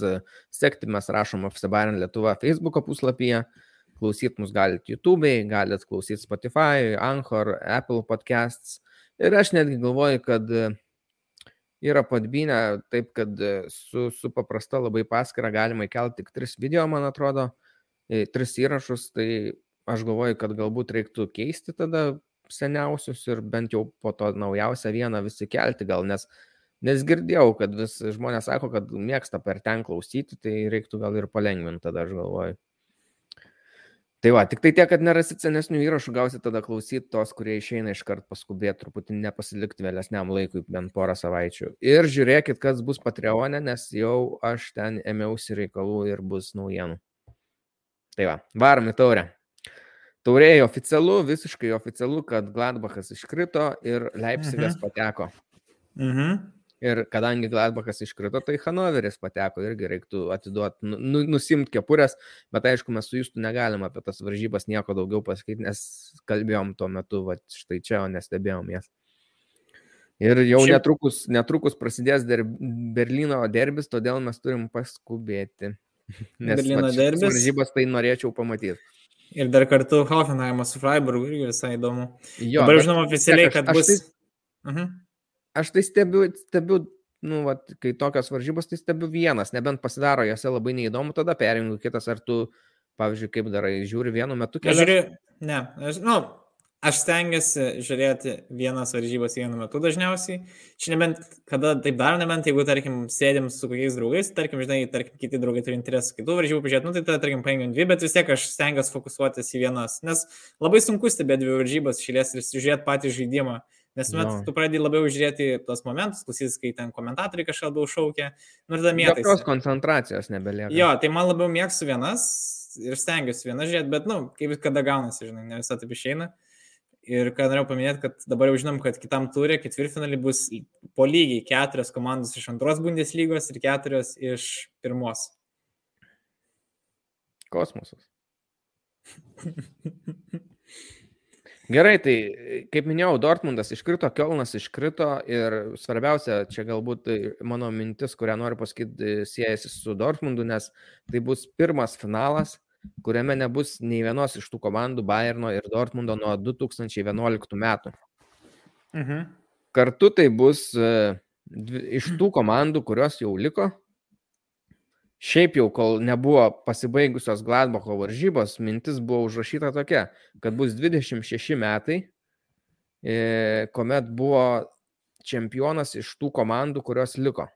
sekti, mes rašom Afsibarin Lietuva Facebook puslapyje, klausyti mus galite YouTube'ai, galite klausyti Spotify, Anchor, Apple podcasts. Ir aš netgi galvoju, kad e, yra padbinę taip, kad e, su, su paprasta labai paskira galima įkelti tik tris video, man atrodo, e, tris įrašus, tai aš galvoju, kad galbūt reiktų keisti tada seniausius ir bent jau po to naujausią vieną visi kelti gal, nes, nes girdėjau, kad vis žmonės sako, kad mėgsta per ten klausyti, tai reiktų gal ir palengvinti tada, aš galvoju. Tai va, tik tai tiek, kad nerasit senesnių įrašų, gausit tada klausyti tos, kurie išeina iš karto paskubėti, truputį nepasilikti vėlesniam laikui, bent porą savaičių. Ir žiūrėkit, kas bus Patreonė, nes jau aš ten ėmiausi reikalų ir bus naujienų. Tai va, varom į taurę. Taurėjai oficialu, visiškai oficialu, kad Gladbachas iškrito ir Leipzigas mhm. pateko. Mhm. Ir kadangi Gladbachas iškrito, tai Hanoveris pateko, irgi reiktų atiduoti, nu, nu, nusimti kepurės, bet aišku, mes su jūsų negalim apie tas varžybas nieko daugiau pasakyti, nes kalbėjom tuo metu, va, štai čia, o nestebėjom jas. Ir jau Šiaip... netrukus, netrukus prasidės der, Berlyno derbis, todėl mes turim paskubėti. Nes Berlyno derbis. Varžybas tai norėčiau pamatyti. Ir dar kartu Hoffenheimas su Freiburgu irgi visai įdomu. Jo, Dabar žinoma oficialiai, kad aš, bus... Aš tai... Uh mhm. -huh aš tai stebiu, stebiu nu, vat, kai tokios varžybos, tai stebiu vienas, nebent pasidaro jose labai neįdomu, tada perjungiu kitas, ar tu, pavyzdžiui, kaip darai, žiūri vienu metu kelias? Aš žiūriu, ne, aš, nu, aš stengiuosi žiūrėti vienas varžybas vienu metu dažniausiai. Čia nebent, kada taip daro, nebent jeigu, tarkim, sėdim su kokiais draugais, tarkim, žinai, tarkim, kiti draugai turi interesą kitų varžybų pažiūrėti, nu tai tada, tarkim, paėmėm dvi, bet vis tiek aš stengiuosi fokusuotis į vienas, nes labai sunku stebėti dvi varžybas šilės ir žiūrėti patį žaidimą. Nes tuomet no. tu pradedi labiau žiūrėti tos momentus, klausytis, kai ten komentatoriai kažką labiau šaukia. Nu, ir mėtai. Jokios koncentracijos nebelieka. Jo, tai man labiau mėgstu vienas ir stengiuosi vieną žiūrėti, bet, na, nu, kaip kada gaunasi, žinai, ne visą taip išeina. Ir ką norėjau paminėti, kad dabar jau žinom, kad kitam turė ketvirtfinalį bus po lygiai keturios komandos iš antros Bundeslygos ir keturios iš pirmos. Kosmosas. Gerai, tai kaip minėjau, Dortmundas iškrito, Kielnas iškrito ir svarbiausia, čia galbūt tai mano mintis, kurią noriu pasakyti, siejasi su Dortmundu, nes tai bus pirmas finalas, kuriame nebus nei vienos iš tų komandų Bayerno ir Dortmundo nuo 2011 metų. Mhm. Kartu tai bus e, iš tų komandų, kurios jau liko, Šiaip jau, kol nebuvo pasibaigusios Gladbacho varžybos, mintis buvo užrašyta tokia, kad bus 26 metai, e, kuomet buvo čempionas iš tų komandų, kurios liko.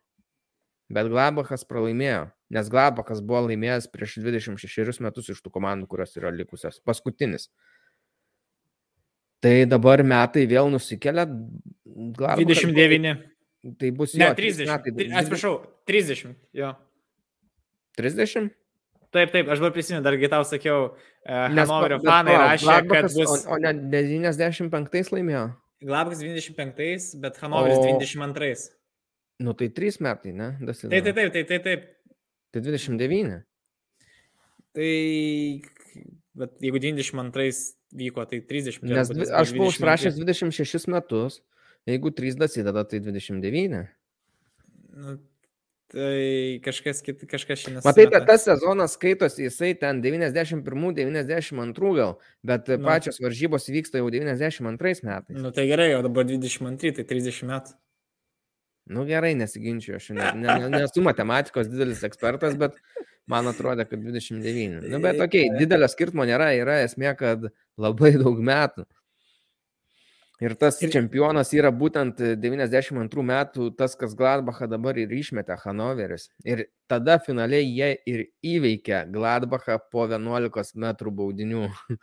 Bet Gladbachas pralaimėjo, nes Gladbachas buvo laimėjęs prieš 26 metus iš tų komandų, kurios yra likusios. Paskutinis. Tai dabar metai vėl nusikelia. Gladbachas 29. Tai bus ne, jo, 30. Metai, Atsiprašau, 30. Jo. 30? Taip, taip, aš dabar prisimenu, dargi tau sakiau, uh, Hanoverio fanai rašė, kad bus... O, o ne 95 laimėjo? Gladbachas 25, bet Hanoveris o... 22. Nu tai 3 metai, ne? Dasidaro. Taip, taip, taip, taip, taip. Tai 29. Tai, bet jeigu 92 vyko, tai 30. Nes dvi, aš buvau užrašęs 26 metus, jeigu 3 dasideda, tai 29. Nu, tai kažkas, kit, kažkas šiandien. Matai, kad tas sezonas skaitosi, jisai ten 91-92 gal, bet nu. pačios varžybos vyksta jau 92 metais. Nu tai gerai, o dabar 22, tai 30 metų. Nu gerai, nesiginčiu, aš ne, ne, nesu matematikos didelis ekspertas, bet man atrodo, kad 29. Nu, bet okei, okay, didelio skirtumo nėra, yra esmė, kad labai daug metų. Ir tas čempionas yra būtent 92 metų, tas, kas Gladbachą dabar ir išmetė Hanoveris. Ir tada finaliai jie ir įveikė Gladbachą po 11 metrų baudinių.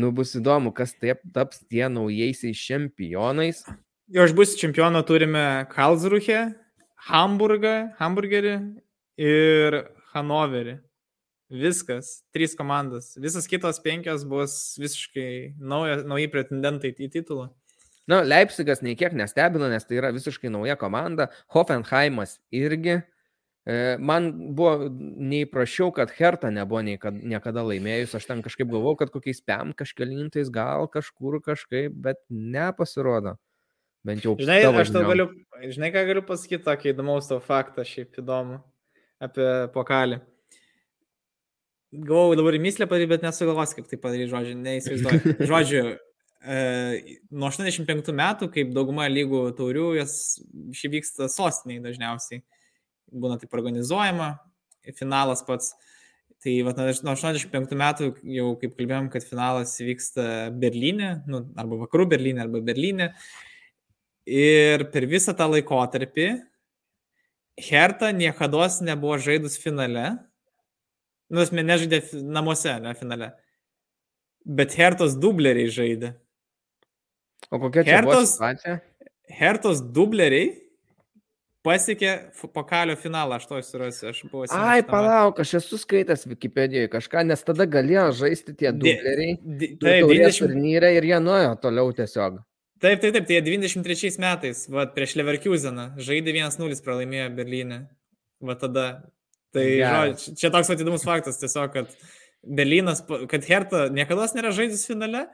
nu bus įdomu, kas taip taps tie naujaisiais čempionais. Jo aš bus čempioną turime Karlsruhe, Hamburgą, Hamburgerį ir Hanoverį. Viskas, trys komandos. Visas kitos penkios bus visiškai nauja, nauji pretendentai į titulą. Na, Leipzigas nei kiek nestebino, nes tai yra visiškai nauja komanda. Hoffenheimas irgi. E, man buvo neįprašiau, kad Herta nebuvo niekada, laimėjus. Aš ten kažkaip galvojau, kad kokiais pem kažkelintais gal kažkur kažkaip, bet nepasirodo. Bent jau. Žinai, aš tau galiu, žinai, ką galiu pasakyti, tokį įdomaus to faktą, šiaip įdomu, apie pokalį. Galvojau dabar mislę padaryti, bet nesugalvos, kaip tai padaryti, žodžiu, neįsivaizduoju. Žodžiu, e, nuo 85 metų, kaip dauguma lygų taurių, jas šį vyksta sostiniai dažniausiai. Būna taip organizuojama, finalas pats. Tai va, nuo 85 metų jau, kaip kalbėjom, kad finalas vyksta Berlyne, nu, arba vakarų Berlyne, arba Berlyne. Ir per visą tą laikotarpį Herta niekada nebuvo žaidus finale. Nu, esmė nežaidė namuose, ne finale. Bet Hertos dubleriai žaidė. O kokia čia Hertos, situacija? Hertos dubleriai pasiekė pokalio finalą, aš to surasiu, aš buvau. Ai, palauk, aš esu skaitęs Wikipedijoje kažką, nes tada galėjo žaisti tie dubleriai. Taip, 20 turnyrai ir jie nuėjo toliau tiesiog. Taip, taip, taip, tai 93 metais, va, prieš Leverkuseną, žaidė 1-0 pralaimėjo Berlyne. Va tada. Tai žodžiu, čia toks atidomus faktas, tiesiog, kad Berlynas, kad Hertha niekada nėra žaidęs finale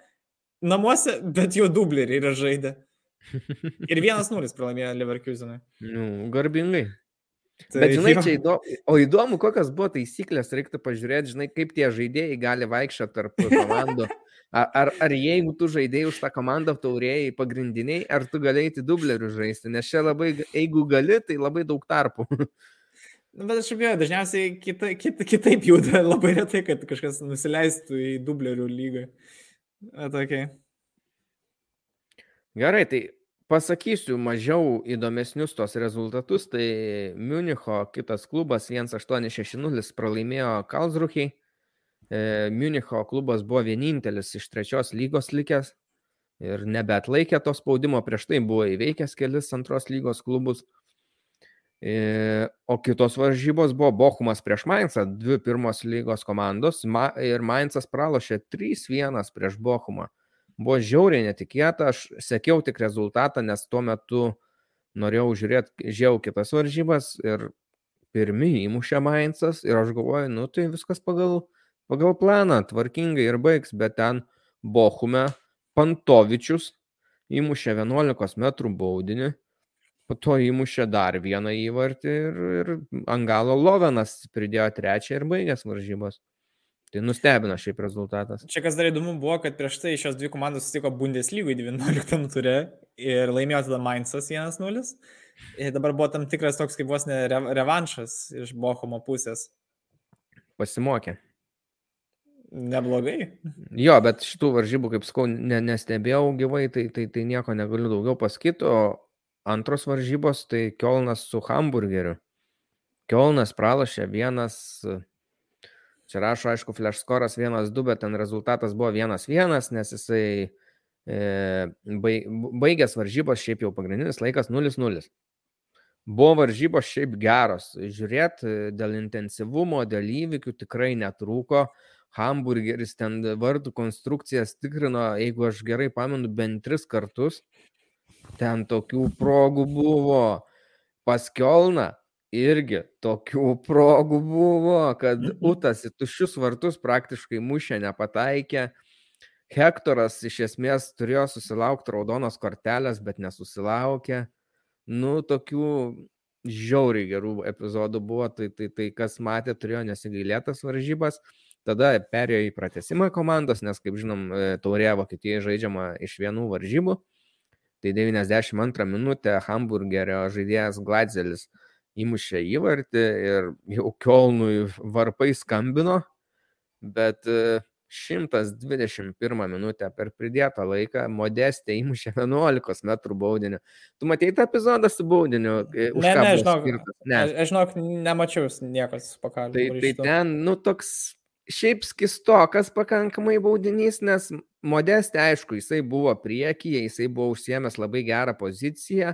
namuose, bet jo dubleriai yra žaidę. Ir 1-0 pralaimėjo Leverkuseną. Nu, garbingai. Tai Bet žinai, čia įdomu, o įdomu, kokios buvo taisyklės, reiktų pažiūrėti, žinai, kaip tie žaidėjai gali vaikščioti tarp komandų. Ar, ar, ar jeigu tu žaidėjai už tą komandą taurėjai pagrindiniai, ar tu galėjai dublerių žaisti, nes čia labai, jeigu gali, tai labai daug tarpų. Nu, bet aš abejoju, dažniausiai kita, kita, kitaip juda, labai retai, kad kažkas nusileistų į dublerių lygą. Atokiai. Gerai, tai pasakysiu mažiau įdomesnius tos rezultatus. Tai Münicho kitas klubas 1860 pralaimėjo Kalsruhiai. E, Münicho klubas buvo vienintelis iš trečios lygos likęs ir nebeatlaikė to spaudimo, prieš tai buvo įveikęs kelis antros lygos klubus. E, o kitos varžybos buvo Bochumas prieš Mainzą, dvi pirmos lygos komandos ir Mainzas pralošė 3-1 prieš Bochumą. Buvo žiauriai netikėta, aš sekiau tik rezultatą, nes tuo metu norėjau žiūrėti, žiau kitas varžybas ir pirmi įmušė Mainzas ir aš galvoju, nu tai viskas pagal pagal planą tvarkingai ir baigs, bet ten Bochume Pantovičius įmušė 11 metrų baudinį, po to įmušė dar vieną įvartį ir, ir Angalo Lovenas pridėjo trečią ir baigęs varžybos. Tai nustebino šiaip rezultatas. Čia kas dar įdomu buvo, kad prieš tai šios dvi komandos susitiko Bundeslygui 19 ture ir laimėjo tada Mainzas 1-0. Ir dabar buvo tam tikras toks kaip vos ne revanšas iš Bochumo pusės. Pasimokė. Neblogai. Jo, bet šitų varžybų, kaip sakau, ne, nestebėjau gyvai, tai, tai, tai nieko negaliu daugiau pasakyti. O antros varžybos tai Kielnas su Hamburgeriu. Kielnas pralašė vienas, čia rašo, aišku, flash scoras 1-2, bet ten rezultatas buvo 1-1, nes jisai e, baigęs varžybos, šiaip jau pagrindinis laikas 0-0. Buvo varžybos šiaip geros. Žiūrėt, dėl intensyvumo, dėl įvykių tikrai netrūko. Hamburgeris ten vartų konstrukcijas tikrino, jeigu aš gerai pamenu, bent tris kartus. Ten tokių progų buvo. Pas Kielną irgi tokių progų buvo, kad mhm. Utas į tuščius vartus praktiškai mušė nepataikė. Hektoras iš esmės turėjo susilaukti raudonos kortelės, bet nesusilaukė. Nu, tokių žiauriai gerų epizodų buvo, tai, tai, tai kas matė, turėjo nesigailėtas varžybas. Tada perėjo į pratesimą komandos, nes, kaip žinom, e, taurė Vokietijoje žaidžiama iš vienų varžybų. Tai 92 minutę Hamburgerio žaidėjas Gladzelis įmušė įvartį ir jau Kielnui varpai skambino, bet 121 e, minutę per pridėtą laiką Modestė įmušė 11 m baudinį. Tu matei tą epizodą su baudiniu? E, ne, ne, žinok, ne. Aš, žinok, nemačiau niekas pakalbėjo. Tai, tai ten, nu, toks šiaip skistokas pakankamai baudinys, nes Modestė, aišku, jisai buvo priekyje, jisai buvo užsiemęs labai gerą poziciją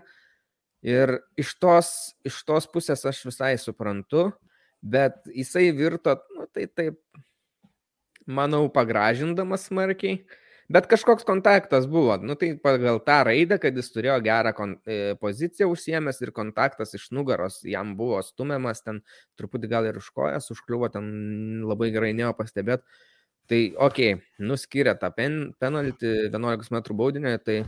ir iš tos, iš tos pusės aš visai suprantu, bet jisai virto, nu, tai taip, manau, pagražindamas smarkiai. Bet kažkoks kontaktas buvo, nu tai pagal tą raidę, kad jis turėjo gerą kon, e, poziciją užsiemęs ir kontaktas iš nugaros jam buvo stumiamas, ten truputį gal ir už kojas užkliuvo, ten labai gerai nejo pastebėt. Tai okei, okay, nuskyrė tą pen, penaltį 11 m baudinio, tai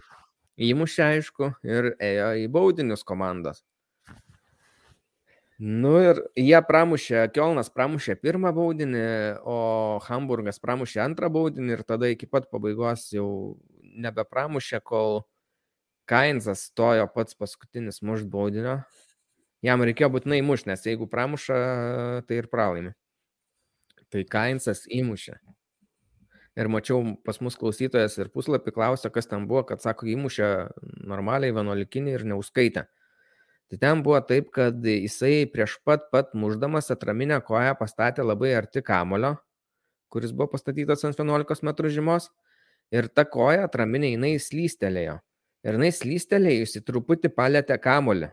įmušė aišku ir ėjo į baudinius komandos. Nu ir jie pramušė, Kielnas pramušė pirmą baudinį, o Hamburgas pramušė antrą baudinį ir tada iki pat pabaigos jau nebepramušė, kol Kainsas stojo pats paskutinis mušt baudinio. Jam reikėjo būtinai mušti, nes jeigu pramuša, tai ir pralaimi. Tai Kainsas įmušė. Ir mačiau pas mus klausytojas ir puslapį klausė, kas ten buvo, kad sako, įmušė normaliai vienuolikinį ir neuskaitė. Tai ten buvo taip, kad jisai prieš pat pat muždamas atraminę koją pastatė labai arti kamulio, kuris buvo pastatytas ant 11 m žymos. Ir ta koja atraminė jinai slystelėjo. Ir jinai slystelėjusi truputį palėtė kamulį.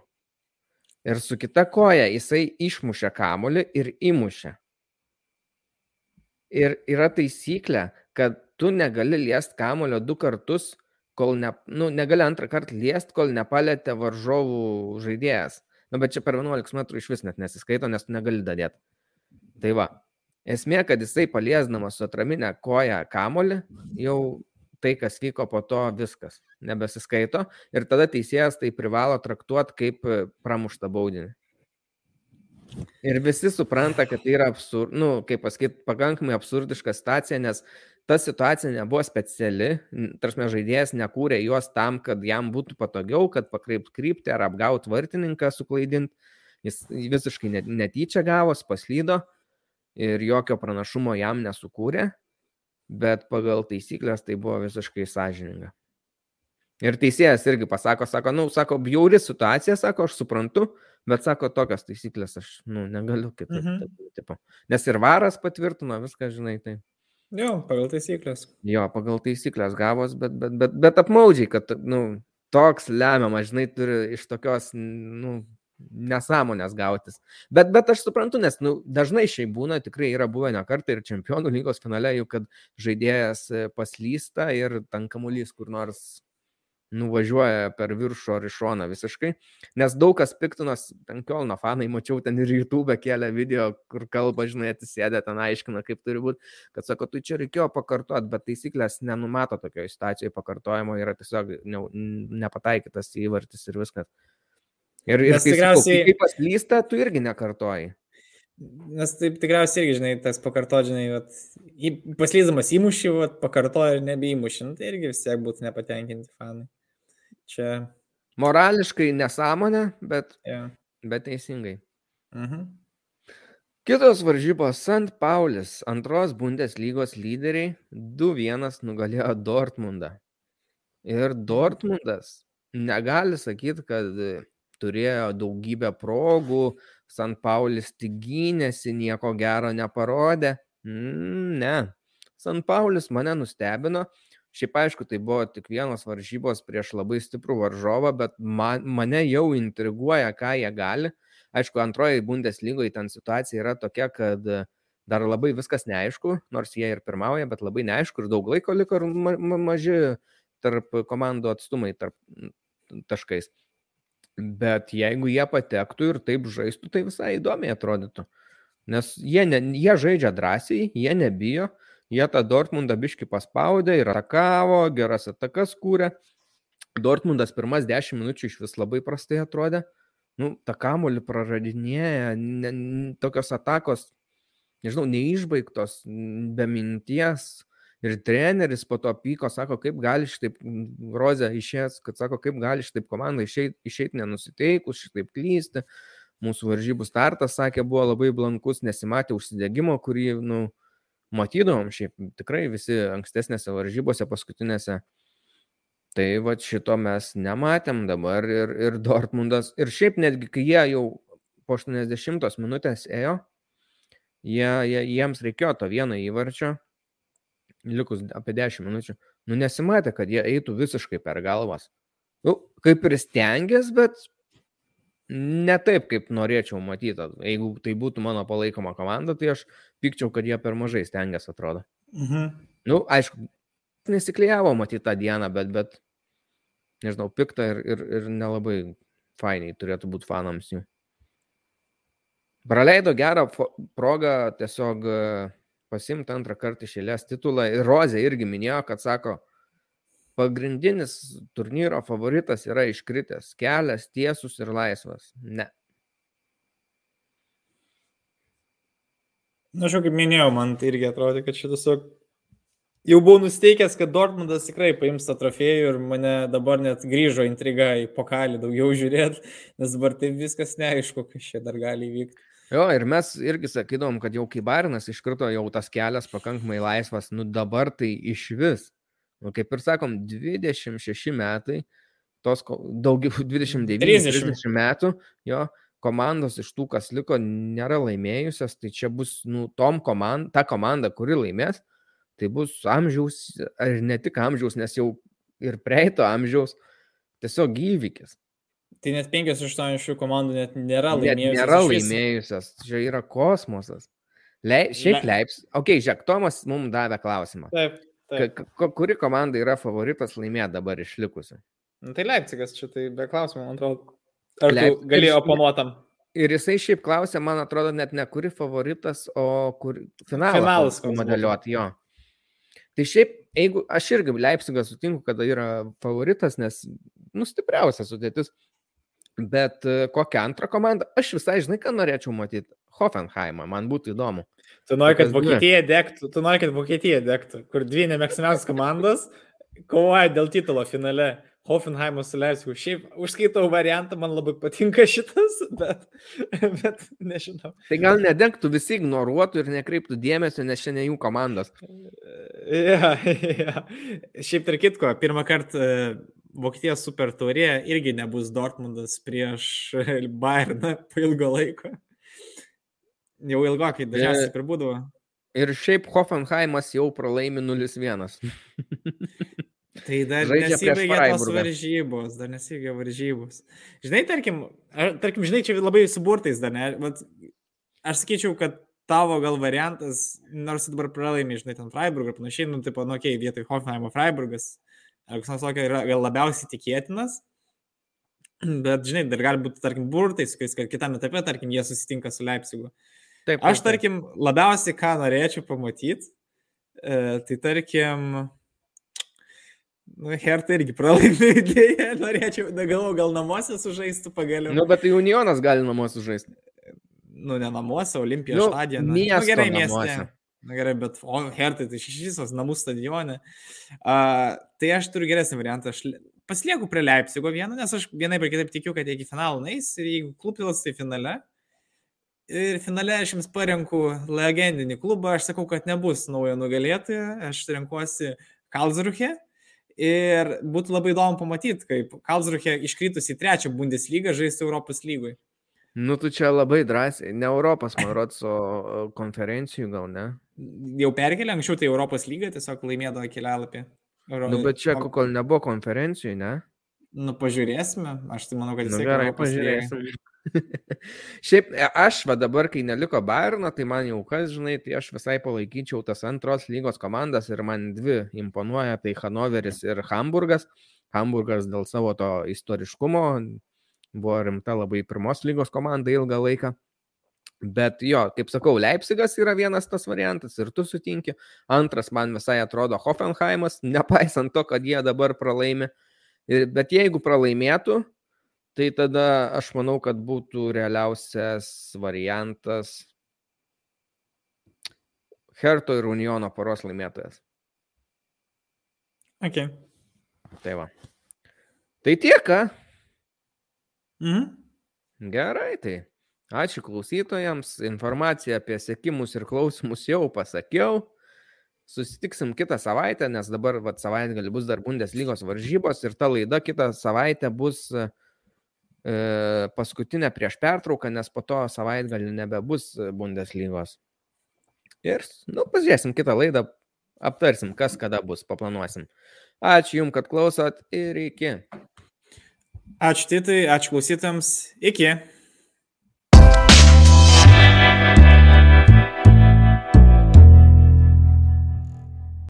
Ir su kita koja jisai išmušė kamulį ir įmušė. Ir yra taisyklė, kad tu negali liest kamulio du kartus kol ne, nu, negali antrą kartą liest, kol nepalėtė varžovų žaidėjas. Nu, bet čia per 11 metrų iš vis net nesiskaito, nes tu negali dadėti. Tai va, esmė, kad jisai paliesdamas su atraminę koją kamolį, jau tai, kas vyko po to, viskas nebesiskaito ir tada teisėjas tai privalo traktuoti kaip pramuštą baudinį. Ir visi supranta, kad tai yra absurd, nu, kaip pasakyti, pakankamai absurdiška situacija, nes ta situacija nebuvo speciali, tarsi žaidėjas nekūrė juos tam, kad jam būtų patogiau, kad pakreipt kryptį ar apgauti vartininką, suklaidinti. Jis visiškai netyčia gavos, paslydo ir jokio pranašumo jam nesukūrė, bet pagal taisyklės tai buvo visiškai sąžininga. Ir teisėjas irgi pasako, sako, nu, sako, bjauri situacija, sako, aš suprantu, bet sako, tokios taisyklės aš, nu, negaliu kitaip. Mhm. Taip, taip, Nes ir varas patvirtino viską, žinai, tai. Jo, pagal taisyklės. Jo, pagal taisyklės gavos, bet, bet, bet, bet apmaudžiai, kad, nu, toks lemiamas, žinai, turi iš tokios, nu, nesąmonės gautis. Bet, bet aš suprantu, nes nu, dažnai šiai būna, tikrai yra buvę ne kartą ir čempionų lygos finale, jau kad žaidėjas e, paslysta ir tankamuolys kur nors nuvažiuoja per viršų ar iš šoną visiškai, nes daug kas piktinas, ten Kielno fanai, mačiau ten ir YouTube kelią video, kur kalba, žinai, atsisėdė, ten aiškina, kaip turi būti, kad sako, tu čia reikėjo pakartoti, bet taisyklės nenumato tokioje situacijoje pakartojimo, yra tiesiog ne, nepataikytas įvartis ir viskas. Ir, ir kai, tikriausiai... kai paslysta, tu irgi nekartoji. Nes taip tikriausiai irgi, žinai, tas pakartot, žinai, vat, paslydamas įmušį, vat, pakartoja ir nebeįmušį, nu, tai irgi vis tiek būtų nepatenkinti fanai. Čia. Morališkai nesąmonė, bet, yeah. bet teisingai. Mhm. Kitos varžybos Sant Paulis, antros Bundeslygos lyderiai 2-1 nugalėjo Dortmundą. Ir Dortmundas negali sakyti, kad turėjo daugybę progų, Sant Paulis tik gynėsi, nieko gero neparodė. Mm, ne. Sant Paulis mane nustebino, Šiaip aišku, tai buvo tik vienos varžybos prieš labai stiprų varžovą, bet man, mane jau intriguoja, ką jie gali. Aišku, antroji Bundeslygoje ten situacija yra tokia, kad dar labai viskas neaišku, nors jie ir pirmauja, bet labai neaišku ir daug laiko liko ir ma ma maži tarp komandų atstumai tarp taškais. Bet jeigu jie patektų ir taip žaistų, tai visai įdomiai atrodytų. Nes jie, ne, jie žaidžia drąsiai, jie nebijo, jie tą Dortmundą biški paspaudė ir atakavo, geras atakas kūrė. Dortmundas pirmas 10 minučių iš vis labai prastai atrodė. Nu, tą kamolį praradinėja, ne, tokios atakos, nežinau, neišbaigtos, be minties. Ir treneris po to pyko, sako, kaip gali šitaip, Rozė išės, kad sako, kaip gali šitaip komanda išeiti išeit nenusiteikus, šitaip klysti. Mūsų varžybų startas, sakė, buvo labai blankus, nesimatė užsidėgymo, kurį, nu, matydavom šiaip tikrai visi ankstesnėse varžybose, paskutinėse. Tai va šito mes nematėm dabar ir, ir Dortmundas. Ir šiaip netgi, kai jie jau po 80 minutės ėjo, jie, jie, jiems reikėjo to vieno įvarčio, likus apie 10 minučių, nu nesimatė, kad jie eitų visiškai per galvas. Nu, kaip ir stengiasi, bet ne taip, kaip norėčiau matyti. Jeigu tai būtų mano palaikoma komanda, tai aš pikčiau, kad jie per mažai stengiasi, atrodo. Mhm. Nu, aišku, nesiklijavo matyti tą dieną, bet, bet nežinau, piktą ir, ir, ir nelabai fainiai turėtų būti fanams jų. Praleido gerą progą tiesiog pasimti antrą kartą išėlės titulą. Ir Rozė irgi minėjo, kad sako, pagrindinis turnyro favoritas yra iškritęs. Kelias tiesus ir laisvas. Ne. Na, aš jau kaip minėjau, man tai irgi atrodo, kad šitas jau buvau nusteikęs, kad Dortmundas tikrai paims tą trofėjų ir mane dabar net grįžo intriga į pokalį daugiau žiūrėti, nes dabar tai viskas neaišku, kas čia dar gali įvykti. Jo, ir mes irgi sakydom, kad jau kai Barinas iškrito, jau tas kelias pakankamai laisvas, nu dabar tai iš vis. Nu, kaip ir sakom, 26 metai, tos daugiau 29-30 metų, jo, komandos iš tų, kas liko, nėra laimėjusios, tai čia bus, nu, tom komanda, ta komanda, kuri laimės, tai bus amžiaus, ar ne tik amžiaus, nes jau ir praeito amžiaus, tiesiog įvykis. Tai net 5 iš 8 šių komandų net nėra laimėjusios. Net nėra laimėjusios, čia yra kosmosas. Le, šiaip Le... Leips, okei, okay, žiūrėk, Tomas mums davė klausimą. Taip. Ka, kuri komanda yra favoritas laimėti dabar išlikusi? Nu, tai Leipzigas, čia tai be klausimų, man atrodo. Ar Leip... galėjo oponuotam? Ir jisai šiaip klausė, man atrodo, net ne kuri favoritas, o kur finalas. Finalas modeliuoti jo. Tai šiaip, jeigu aš irgi Leipzigą sutinku, kad yra favoritas, nes, nu, stipriausia sudėtis. Bet e, kokią antrą komandą? Aš visai, žinai, ką norėčiau matyti. Hoffenheimą, man būtų įdomu. Tu nori, kad Vokietija degtų, tu nori, kad Vokietija degtų, kur dvi nemėgstamiausias komandos kovoja dėl titulo finale. Hoffenheimo su Leipzigu. Šiaip užskaitau variantą, man labai patinka šitas, bet, bet nežinau. Tai gal nedengtų, visi ignoruotų ir nekreiptų dėmesio, nes šiandien jų komandos. Ja, ja. Šiaip tarp kitko, pirmą kartą Vokietijos super taurė irgi nebus Dortmundas prieš Bayerną po ilgo laiko. Jau ilgokai dažniausiai ir būdavo. Ir šiaip Hoffenheimas jau pralaimi 0-1. tai dar nesibaigė tos varžybos, dar nesibaigė varžybos. Žinai, tarkim, ar, tarkim, žinai, čia labai suburtais dar, ne? Vat, aš sakyčiau, kad tavo gal variantas, nors dabar pralaimi, žinai, ten Freiburg ir panašiai, nu, tipo, nu, okei, okay, vietoj Hoffenheimo Freiburgas, ar kas nors tokio yra gal labiausiai tikėtinas. Bet, žinai, dar gali būti, tarkim, burtais, kad kitame etape, tarkim, jie susitinka su Leipzigu. Taip, taip, Aš, tarkim, labiausiai ką norėčiau pamatyti, e, tai tarkim, nu, Hertha irgi pralaimė idėją, norėčiau, negalvoju, gal namuose sužaistų pagaliau. Nu, bet tai Unionas gali namuose sužaisti. Nu, ne namuose, Olimpijos nu, stadione. Nu, gerai, mieste. Namuose. Na gerai, bet o Hertai tai šešis namų stadione. Uh, tai aš turiu geresnį variantą. Aš pasilieku prie Leipzigo vieno, nes aš vienai per kitaip tikiu, kad jie iki finalo nais ir jeigu klubpilas tai finale. Ir finale aš jums parenku legendinį klubą, aš sakau, kad nebus naujo nugalėtojo, aš renkuosi Kalzruhe. Ir būtų labai įdomu pamatyti, kaip Kalzruhe iškritus į trečią Bundeslygą žaisti Europos lygui. Nu, tu čia labai drąsiai, ne Europos, man rodos, o konferencijų gal ne? Jau perkelė, anksčiau tai Europos lyga tiesiog laimėdavo kelialapį. Euro... Nu, bet čia kol nebuvo konferencijų, ne? Nu, pažiūrėsime. Aš tai manau, kad jis nu, gerai, pažiūrėsim. Šiaip e, aš va dabar, kai neliko Bairno, tai man jau kas, žinai, tai aš visai palaikyčiau tas antros lygos komandas ir man dvi imponuoja, tai Hanoveris ir Hamburgas. Hamburgas dėl savo to istoriškumo buvo rimta labai pirmos lygos komanda ilgą laiką. Bet jo, kaip sakau, Leipzigas yra vienas tas variantas ir tu sutinki. Antras man visai atrodo Hoffenheimas, nepaisant to, kad jie dabar pralaimi. Bet jeigu pralaimėtų, Tai tada aš manau, kad būtų realiausias variantas Herto ir Uniono poros laimėtojas. Ok. Tai va. Tai tiek, ką? Mhm. Gerai, tai. Ačiū klausytojams. Informaciją apie sėkimus ir klausimus jau pasakiau. Susitiksim kitą savaitę, nes dabar vat, savaitgalį bus dar Bundeslygos varžybos ir ta laida kitą savaitę bus uh, E, paskutinę prieš pertrauką, nes po to savaitgalį nebebus Bundeslygos. Ir, nu, pažiūrėsim kitą laidą, aptarsim, kas kada bus, paplanuosim. Ačiū Jums, kad klausot ir iki. Ačiū Titai, ačiū klausytams, iki.